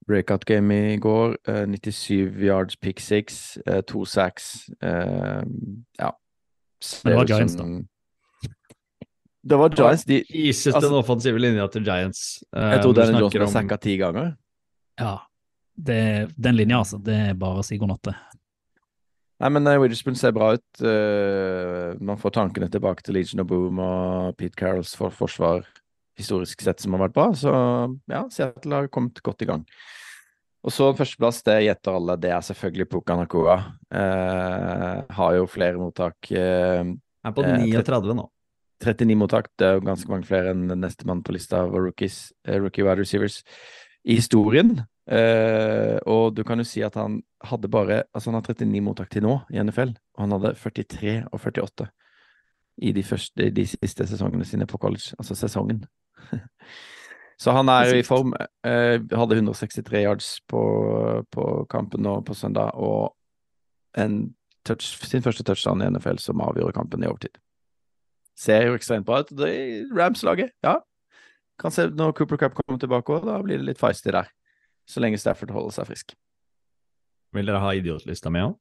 Breakout game i går. eh, 97 yards, pick six, eh, to sacks. eh, ja. Ser det var Giants, som- Det var Giants. De, Iset Altså- den offensive linja til Giants. Eh, jeg tror du Johnson har om- sacka ti ganger. Ja. Det, den linja, altså. Det er bare å si god natt. Nei, men uh, Witherspoon ser bra ut. Uh, man får tankene tilbake til Legion of Boom og Pete Carrolls for forsvar historisk sett som har vært bra. Så ja, Seattle har kommet godt i gang. Og så førsteplass, det gjetter alle, det er selvfølgelig Puka Nakua. Eh, har jo flere mottak. eh, Er på eh, 39 nå. 39 mottak, det er jo ganske mange flere enn nestemann på lista av rookies, eh, rookie wide receivers i historien. Eh, og du kan jo si at han hadde bare Altså, han har 39 mottak til nå i NFL, og han hadde 43 og 48 i de, første, de siste sesongene sine på college, altså sesongen. Så han er i form. Eh, hadde 163 yards på, på kampen nå på søndag, og en touch, sin første touchdown i NFL som avgjorde kampen i overtid. Ser jo ekstremt bra ut. Det Rams-laget, ja. Kan se når Cooper Cup kommer tilbake òg, da blir det litt feisty der. Så lenge Stafford holder seg frisk. Vil dere ha idiotlista mi òg?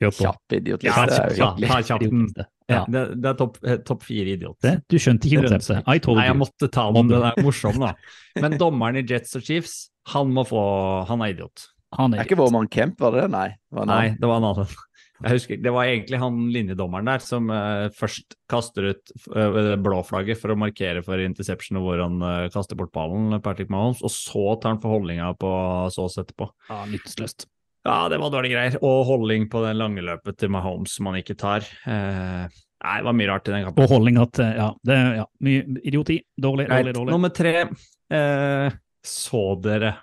Kjapp idiotliste. Ja, ta kjappen. Ja. Det, det er topp top fire idiot. Du skjønte ikke konseptet. I told Nei, jeg måtte ta den. det er morsom, da. Men dommeren i Jets og Chiefs, han må få Han er idiot. Han Er er ikke vår mann Kemp, var det det? Nei. var Nei, det var en annen. Jeg husker, Det var egentlig han linjedommeren der som uh, først kaster ut uh, blåflagget for å markere for interception og hvor han uh, kaster bort ballen, Patrick Mahomes, og så tar han for holdninga på Saas etterpå. ja, nytteløst. Ja, det var dårlige greier. Og holding på den lange løpet til Mahomes som han ikke tar. Eh, nei, det var mye rart i den Og holding at Ja, det ja, mye idioti. Dårlig, dårlig, dårlig. Nummer tre. Eh, så dere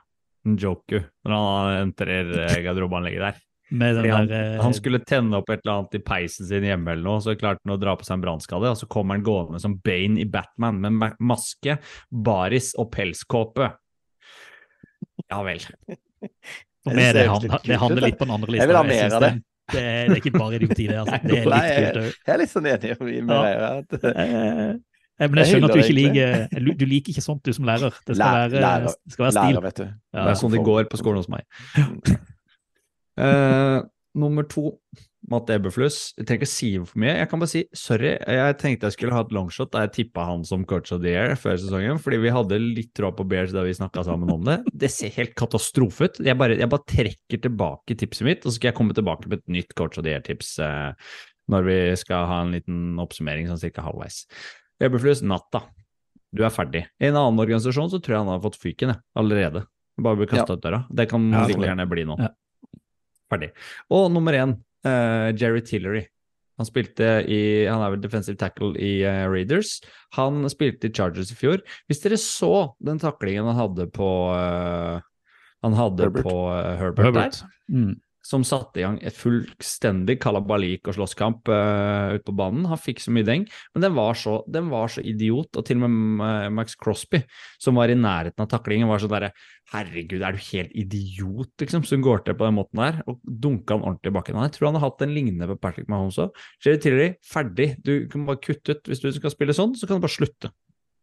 Njoku når han entrer eh, garderobeanlegget der? Med den han, der eh, han skulle tenne opp et eller annet i peisen sin hjemme eller noe, så klarte han å dra på seg en brannskade, og så kommer han gående som Bane i Batman med maske, baris og pelskåpe. Ja vel. For meg, det, han, det handler litt på den andre lista. Jeg vil ha mer av det. Det, det, er ikke bare idioti, det. Altså. Det er Nei, litt kult òg. Jeg er litt sånn enig med Ja. deg. at- Eh, men jeg Jeg skjønner at du ikke liker Du liker ikke sånt, du som lærer. Det skal være, lærer- det skal være stil. Lærer, vet du. Ja, det er sånn det går på skolen hos meg. uh, nummer to, Matt Eberfluss. Jeg trenger ikke si for mye. Jeg kan bare si sorry. Jeg tenkte jeg skulle ha et longshot da jeg tippa han som coach of the year før sesongen, fordi vi hadde litt tråd på Bears da vi snakka sammen om det. Det ser helt katastrofe ut. Jeg bare, jeg bare trekker tilbake tipset mitt, og så skal jeg komme tilbake med et nytt coach of the year-tips eh, når vi skal ha en liten oppsummering sånn cirka halvveis. Eberfluss, natta. Du er ferdig. I en annen organisasjon så tror jeg han har fått fyken jeg, allerede. Bare bli kasta ut døra. Det kan Ja, like gjerne bli nå. Ja. Ferdig. Og nummer én, eh, Jerry Tillery. Han spilte i Han er vel defensive tackle i uh, Raiders. Han spilte i Chargers i fjor. Hvis dere så den taklingen han hadde på uh, Han hadde Herbert. på Herbert, Herbert. der, Mm. Som satte i gang et fullstendig kalabalik og slåsskamp uh, ute på banen. Han fikk så mye deng, men den var så, den var så idiot. Og til og med eh, Max Crosby, som var i nærheten av taklingen, var sånn derre Herregud, er du helt idiot, liksom, som går til på den måten der? Og dunka han ordentlig i bakken. Jeg tror han har hatt en lignende på Patrick Mahomes òg. Jerry Tillery, ferdig. Du kan bare kutte ut. Hvis du skal spille sånn, så kan du bare slutte.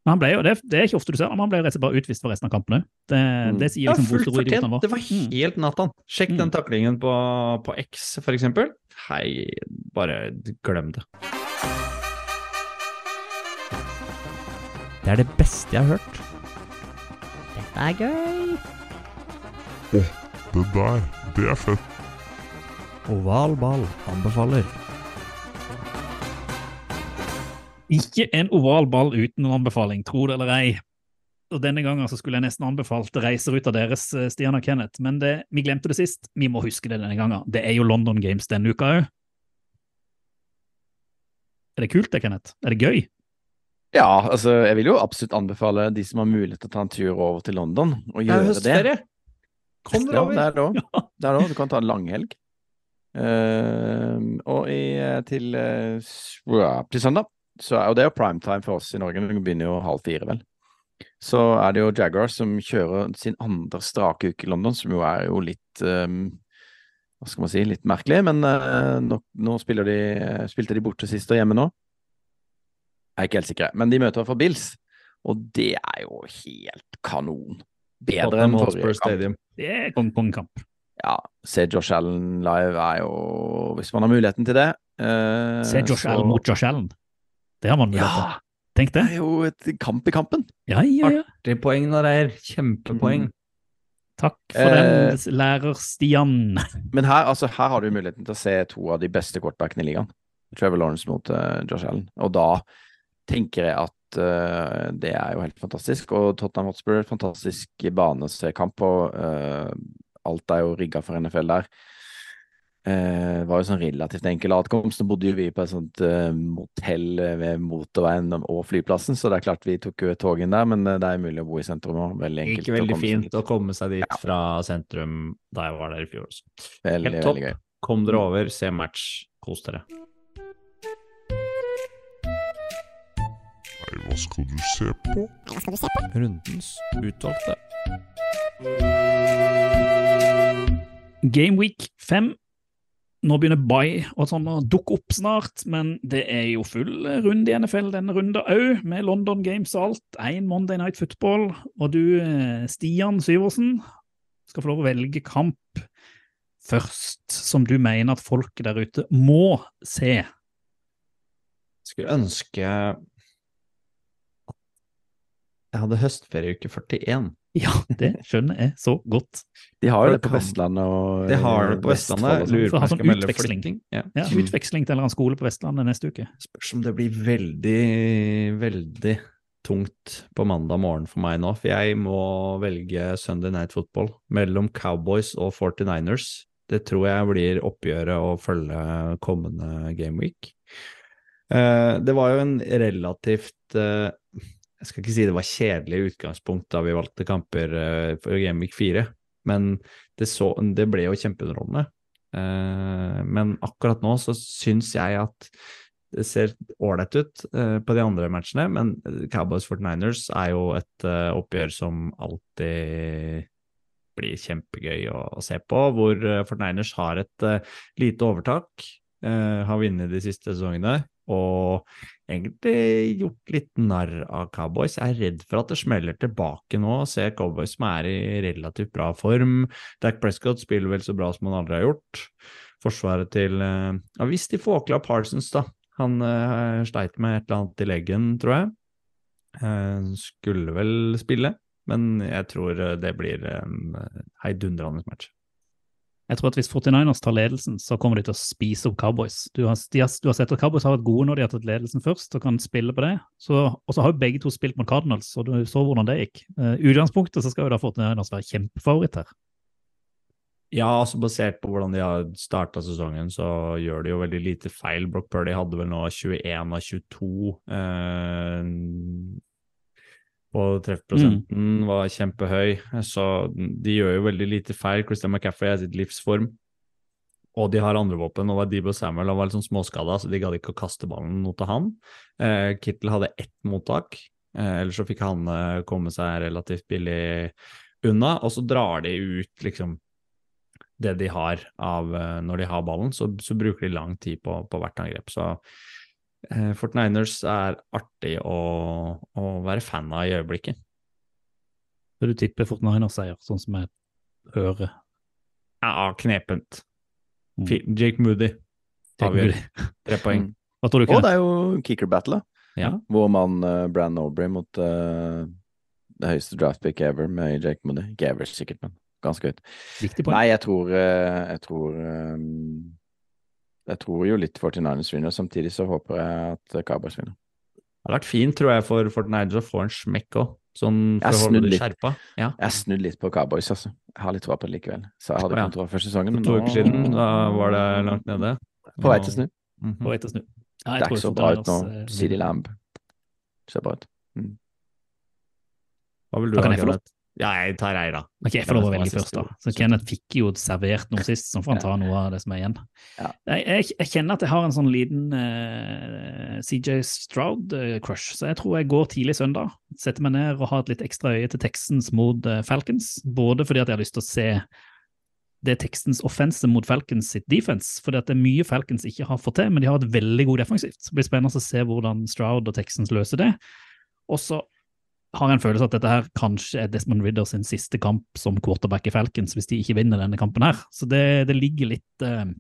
Men Han ble jo, det, det er ikke ofte du ser, men han ble rett og slett bare utvist for resten av kampene. Det, det sier liksom ja, fullt fortjent. var. Det var Mm. helt Nathan. Sjekk den Mm. taklingen på, på X, for eksempel. Hei, bare glem det. Det er det beste jeg har hørt. Dette er gøy. Det der, det er fett. Oval ball anbefaler. Ikke en oval ball uten en anbefaling, tro det eller ei. Og Denne gangen så skulle jeg nesten anbefalt reiseruta deres, eh, Stian og Kenneth, men det, vi glemte det sist. Vi må huske det denne gangen. Det er jo London Games denne uka òg. Er det kult det, Kenneth? Er det gøy? Ja, altså, jeg vil jo absolutt anbefale de som har mulighet til å ta en tur over til London og Det er det. høstferie. Kom dere over! det er det er da. Du kan ta en langhelg. Uh, og i, til, uh, til søndag, så er, og det er jo primetime for oss i Norge, vi begynner jo halv fire, vel. Så er det jo Jaguar som kjører sin andre strake uke i London, som jo er jo litt um, Hva skal man si, litt merkelig, men uh, nå, nå spiller de, spilte de borte sist og hjemme nå. Jeg er ikke helt sikker, men de møter iallfall Bills, og det er jo helt kanon. Bedre enn Hotspur forrige kamp. Stadium. Det er kong- kongekamp. Ja, se Josh Allen live er jo Hvis man har muligheten til det. Uh, Se Josh så- Allen mot Josh Allen. Det har man mulighet til. Ja! Tenk det. Det er jo et kamp i kampen. Ja, ja, ja. Det er poeng når det er kjempepoeng. Takk for Eh, den, lærer Stian. Men her, altså, her har du muligheten til å se to av de beste quarterbackene i ligaen. Trevor Lawrence mot uh, Josh Allen. Og da tenker jeg at uh, det er jo helt fantastisk. Og Tottenham Hotspur, fantastisk banekamp, og. Eh, alt er jo rigga for NFL der. Eh, var jo sånn relativt enkel atkomst. Nå bodde jo vi på et sånt eh, motell ved motorveien og flyplassen, så det er klart vi tok jo toget inn der, men eh, det er mulig å bo i sentrum òg. Veldig enkelt. Ikke å veldig komme fint å komme seg dit fra sentrum da jeg var der i fjor også. Veldig, Helt topp. veldig gøy. Kom dere over, se match, kos dere. Nei, hva skal du se på? Hva skal du se på? Rundens utvalgte. Game Week 5. Nå begynner Bay og sånn å dukke opp snart, men det er jo full runde i NFL denne runden òg, med London Games og alt. Én Monday Night Football. Og du, eh, Stian Syversen, skal få lov å velge kamp først, som du mener at folk der ute må se. Skulle ønske jeg hadde høstferie uke 41. Ja, det skjønner jeg så godt. De har jo det, det på kan- Vestlandet og De har eh, det på Vestlandet. Lurer på om sånn skal melde utveksling. flytting. Ja. Ja, Utveksling til en eller annen skole på Vestlandet neste uke. Spørs om det blir veldig, veldig tungt på mandag morgen for meg nå, for jeg må velge Sunday Night Football mellom Cowboys og 49ers. Det tror jeg blir oppgjøret å følge kommende gameweek. Eh, det var jo en relativt eh, Jeg skal ikke si det var kjedelig utgangspunkt da vi valgte kamper for for gameweek 4, men det, så, det ble jo kjempeunderholdende. Eh, men akkurat nå så syns jeg at det ser ålreit ut eh, på de andre matchene, men Cowboys 49ers er jo et eh, oppgjør som alltid blir kjempegøy å, å se på, hvor eh, 49ers har et eh, lite overtak, eh, har vunnet de siste sesongene, og egentlig gjort litt narr av Cowboys. Jeg er redd for at det smeller tilbake nå, å se Cowboys som er i relativt bra form. Dak Prescott spiller vel så bra som han aldri har gjort. Forsvaret til eh, Ja, hvis de får klart Parsons, da. Han uh, sleit med et eller annet i leggen, tror jeg. Eh, skulle vel spille, men jeg tror det blir en uh, heidundrende match. Jeg tror at hvis 49ers tar ledelsen, så kommer de til å spise opp Cowboys. Du har, har, du har sett at Cowboys har vært gode når de har tatt ledelsen først, og kan spille på det. Og så har jo begge to spilt mot Cardinals, og du så hvordan det gikk. Uh, utgangspunktet skal jo da 49ers være kjempefavoritt her. Ja, altså basert på hvordan de har starta sesongen, så gjør de jo veldig lite feil. Brock Purdy hadde vel nå 21 av 22 eh, og treffprosenten var kjempehøy, så de gjør jo veldig lite feil. Christian McCaffrey er sitt livsform, og de har andre våpen. og Debo Samuel han var litt sånn småskada, så de gadd ikke å kaste ballen til han. Eh, Kittel hadde ett mottak, eh, ellers så fikk han eh, komme seg relativt billig unna, og så drar de ut liksom det de har av eh, når de har ballen, så, så bruker de lang tid på, på hvert angrep. Så eh, Fort Niners er artig å, å være fan av i øyeblikket. Så du tipper 49ers-seier, sånn som jeg hører. Ja, knepent. Mm. Jake Moody avgjør. Tre poeng. Hva tror du, Og det er jo kicker battle, da. Ja. hvor mann uh, Brann Aubrey mot uh, det høyeste draft pick ever med Jake Moody. Ikke ever, sikkert, men ganske høyt. Nei, jeg tror eh, Jeg tror eh, Jeg tror jo litt 49ers vinner, samtidig så håper jeg at Cowboys vinner. Det hadde vært fint, tror jeg, for Fortnite å få en smekk òg, sånn Jeg for å holde skjerpa. Ja. Jeg snudde litt på Cowboys, altså. Jeg har litt tro på det likevel. Så jeg hadde ja. ikke noe tro første sesongen, men nå to uker siden da var det langt nede. På vei til å snu. -hmm. På vei til å snu. Ja, Det er ikke så bra ut nå. 49ers, eh, vinner. Lamb ser bra ut. Hva vil du Da ha, jeg få lov. Kenneth? Ja, jeg tar Eira. Ok, jeg får lov å velge først, da. Så Kenneth fikk jo servert noe sist, så får han ta noe av det som er igjen. Ja. Jeg, jeg, jeg kjenner at jeg har en sånn liten uh, CJ Stroud-crush, så jeg tror jeg går tidlig søndag. Setter meg ned og har et litt ekstra øye til Texans mot uh, Falcons. Både fordi at jeg har lyst til å se det Texans offense mot Falcons sitt defense, fordi at det er mye Falcons ikke har fått til, men de har et veldig god defensivt. Så det blir spennende å se hvordan Stroud og Texans løser det. Og så har en følelse at dette her kanskje er Desmond Ridder sin siste kamp som quarterback i Falcons, hvis de ikke vinner denne kampen her. Så det, det ligger litt, eh,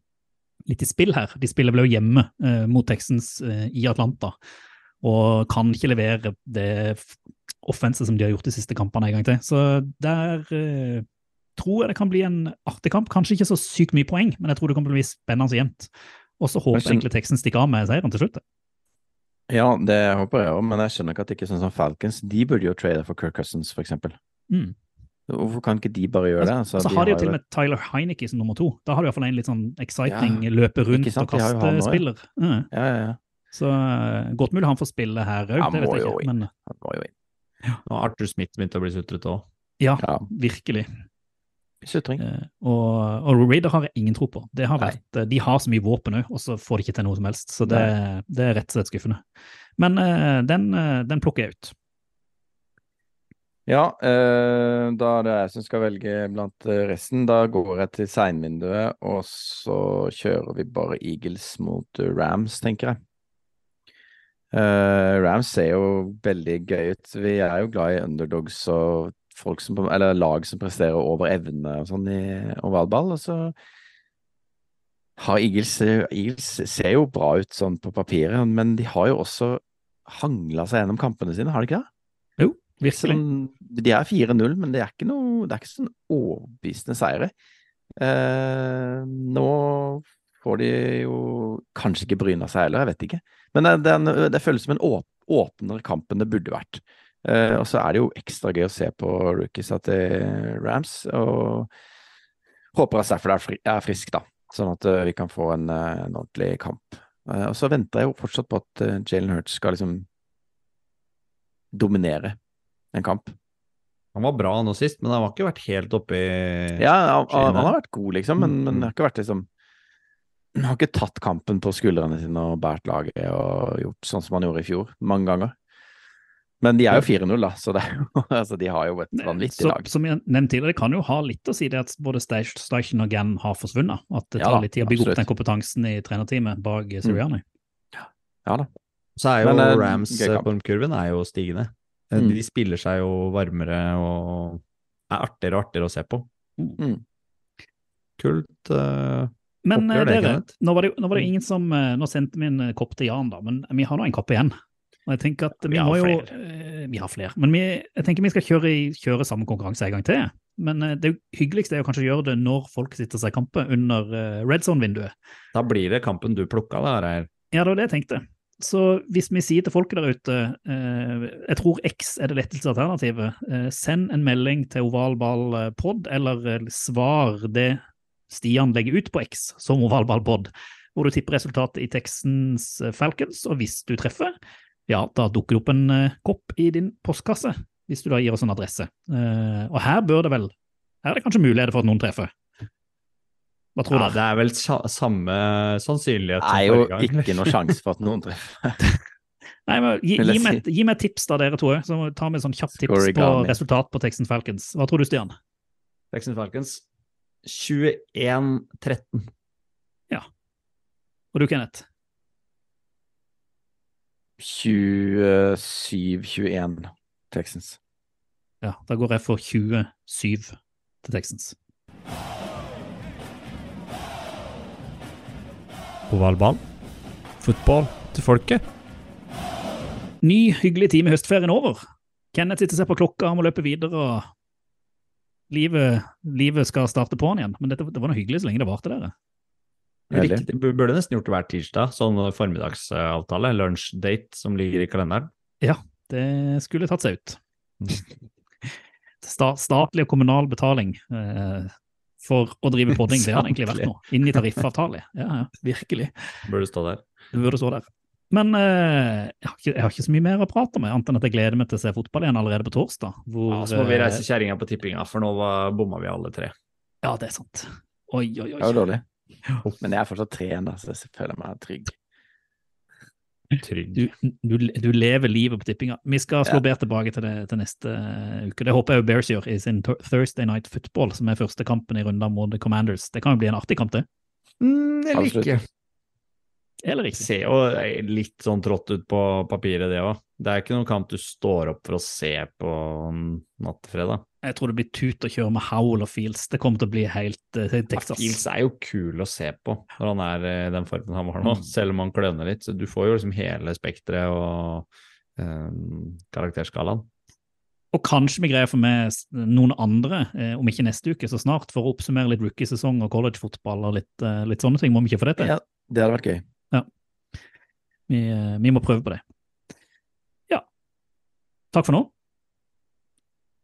litt i spill her. De spiller vel jo hjemme eh, mot Texans eh, i Atlanta, og kan ikke levere det offenset som de har gjort de siste kampene en gang til. Så der eh, tror jeg det kan bli en artig kamp. Kanskje ikke så sykt mye poeng, men jeg tror det kommer til å bli spennende og jevnt. Og så håper jeg egentlig Texans stikker av med seieren til slutt. Ja, det håper jeg òg, men jeg skjønner ikke at det ikke er sånn som Falcons. De burde jo trade for Kirk Cousins, eksempel. Mm. Hvorfor kan ikke de bare gjøre det? Altså, så Altså, har de jo til og med Tyler Heineke som nummer to. Da har du iallfall en litt sånn exciting Ja, løpe rundt og ja. kaste-spiller. Ja. Ja, ja, ja. Så eh, godt mulig han får spille her òg, det vet jeg ikke. Men Han må jo inn. Nå har Arthur Smith begynt å bli sutret òg. ja, Ja. virkelig. Sutring. Eh, Og, og Raider har jeg ingen tro på. Det har vært, eh, de har så mye våpen òg, og så får de ikke til noe som helst. Så det, det er rett og slett skuffende. Men eh, den, den plukker jeg ut. Ja, eh, da er det jeg som skal velge blant resten. Da går jeg til seinvinduet, og så kjører vi bare Eagles mot Rams, tenker jeg. Eh, Rams ser jo veldig gøy ut. Vi er jo glad i underdogs og folk som, eller lag som presterer over evne og sånn i ovalball. Og så har Eagles, Eagles ser jo bra ut sånn på papiret, men de har jo også hangla seg gjennom kampene sine, har de ikke det? Jo, Virkelig. Sånn, de er 4-0, men det er ikke noe Det er ikke sånn overbevisende seire. Eh, nå får de jo kanskje ikke bryna seg heller, jeg vet ikke. Men det, det, det føles som en åp, åpnere kamp enn det burde vært. Eh, og så er det jo ekstra gøy å se på rookiesa til Rams, og håper at Stafford er, fri, er frisk, da. Sånn at eh, vi kan få en, eh, en ordentlig kamp. Eh, og så venter jeg jo fortsatt på at uh, Jalen Hurts skal liksom dominere en kamp. Han var bra nå sist, men han har ikke vært helt oppe i Ja, han, han, har vært god, liksom, men, men Mm. har ikke vært liksom Han har ikke tatt kampen på skuldrene sine og båret laget og gjort sånn som han gjorde i fjor, mange ganger. Men de er jo 4-0, da, så det jo, altså, de har jo et vanvittig lag. som jeg nevnte tidligere, det kan jo ha litt å si det at både Station og Gann har forsvunnet. At det tar ja, litt tid å bygge absolutt. opp den kompetansen i trenerteamet bak Sirianni. Ja da. Så er jo Men, eh, Rams formkurven er jo stigende. Eh, Mm. De spiller seg jo varmere og er artigere og artigere å se på. Mm. Kult. Uh... Men eh, det, dere, nå var det, nå var det Mm. ingen som eh, Nå sendte vi en eh, kopp til Jan, da, men vi har nå en kopp igjen. Og jeg tenker at vi, Vi har jo flere. eh, Vi har flere. Men vi, jeg tenker vi skal kjøre, kjøre samme konkurranse en gang til. Men eh, det hyggeligste er jo kanskje å gjøre det når folk sitter seg i kampen under eh, red zone-vinduet. Da blir det kampen du plukka, da, Reir. Ja, det var det jeg tenkte. Så hvis vi sier til folket der ute eh, Jeg tror X er det letteste alternativet. Eh, send en melding til ovalballpod, eller svar det Stian legger ut på X som ovalballpod, hvor du tipper resultatet i Texans Falcons, og hvis du treffer, ja, da dukker det opp en eh, kopp i din postkasse, hvis du da gir oss en adresse. Eh, og her bør det vel Her er det kanskje muligheter for at noen treffer. Hva tror Ja, du? det er vel sa samme sannsynlighet Det er jo gang. ikke noe sjanse for at noen treffer. Nei, men gi, gi, meg, et- gi meg et tips da, dere to. Så ta med et sånn kjapt tips på resultat på Texans Falcons. Hva tror du, Stian? Texans Falcons 21-13. Og du, Kenneth? 27-21 Texans. Ja, da går jeg for 27 til Texans. Ovalball. Fotball til folket. Ny, hyggelig time i høstferien over. Kenneth sitter og ser på klokka, han må løpe videre, og livet, livet skal starte på'n igjen. Men dette, det var noe hyggelig så lenge det varte, dere. Riktig. Burde nesten gjort det hver tirsdag. Sånn formiddagsavtale, lunsjdate som ligger i kalenderen. Ja, Det skulle tatt seg ut. Statlig og kommunal betaling eh, for å drive podding, det har det egentlig vært nå. Inn i tariffavtale. Ja, ja, virkelig. Burde stå der. Det burde stå der. Men eh, jeg, har ikke, jeg har ikke så mye mer å prate om, annet enn at jeg gleder meg til å se fotball igjen allerede på torsdag. Hvor, Ja, så må vi eh, reise kjerringa på tippinga, for nå bomma vi alle tre. Ja, det er sant. Oi, oi, oi. Det var dårlig. Men jeg er fortsatt trener, så jeg føler meg trygg. Trygg. Du, du, du lever livet på tippinga. Vi skal slå Ja. bedre tilbake til det til neste eh, uke. Det håper jeg Bears gjør i sin Thursday Night Football, som er første kampen i runden mot The Commanders. Det kan jo bli en artig kamp, det. Mm, eller Absolutt. ikke. Eller Det ikke. ser jo litt sånn trått ut på papiret, det òg. Det er ikke noen kamp du står opp for å se på natt til fredag. Jeg tror det blir tut å kjøre med Howl og Fields. Det kommer til å bli helt uh, Texas. Fields er jo kul å se på når han er eh, i den formen han var nå, Mm. selv om han kløner litt. Så du får jo liksom hele spekteret og um, karakterskalaen. Og kanskje vi greier å få med noen andre, eh, om ikke neste uke, så snart, for å oppsummere litt rookiesesong og collegefotball og litt, eh, litt sånne ting. Må vi ikke få det til? Ja, det hadde vært gøy. Vi, eh, vi må prøve på det. Ja. Takk for nå.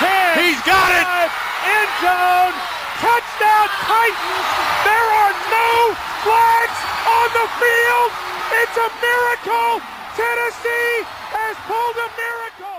10. He's got it. End zone. Touchdown Titans. There are no flags on the field. It's a miracle. Tennessee has pulled a miracle.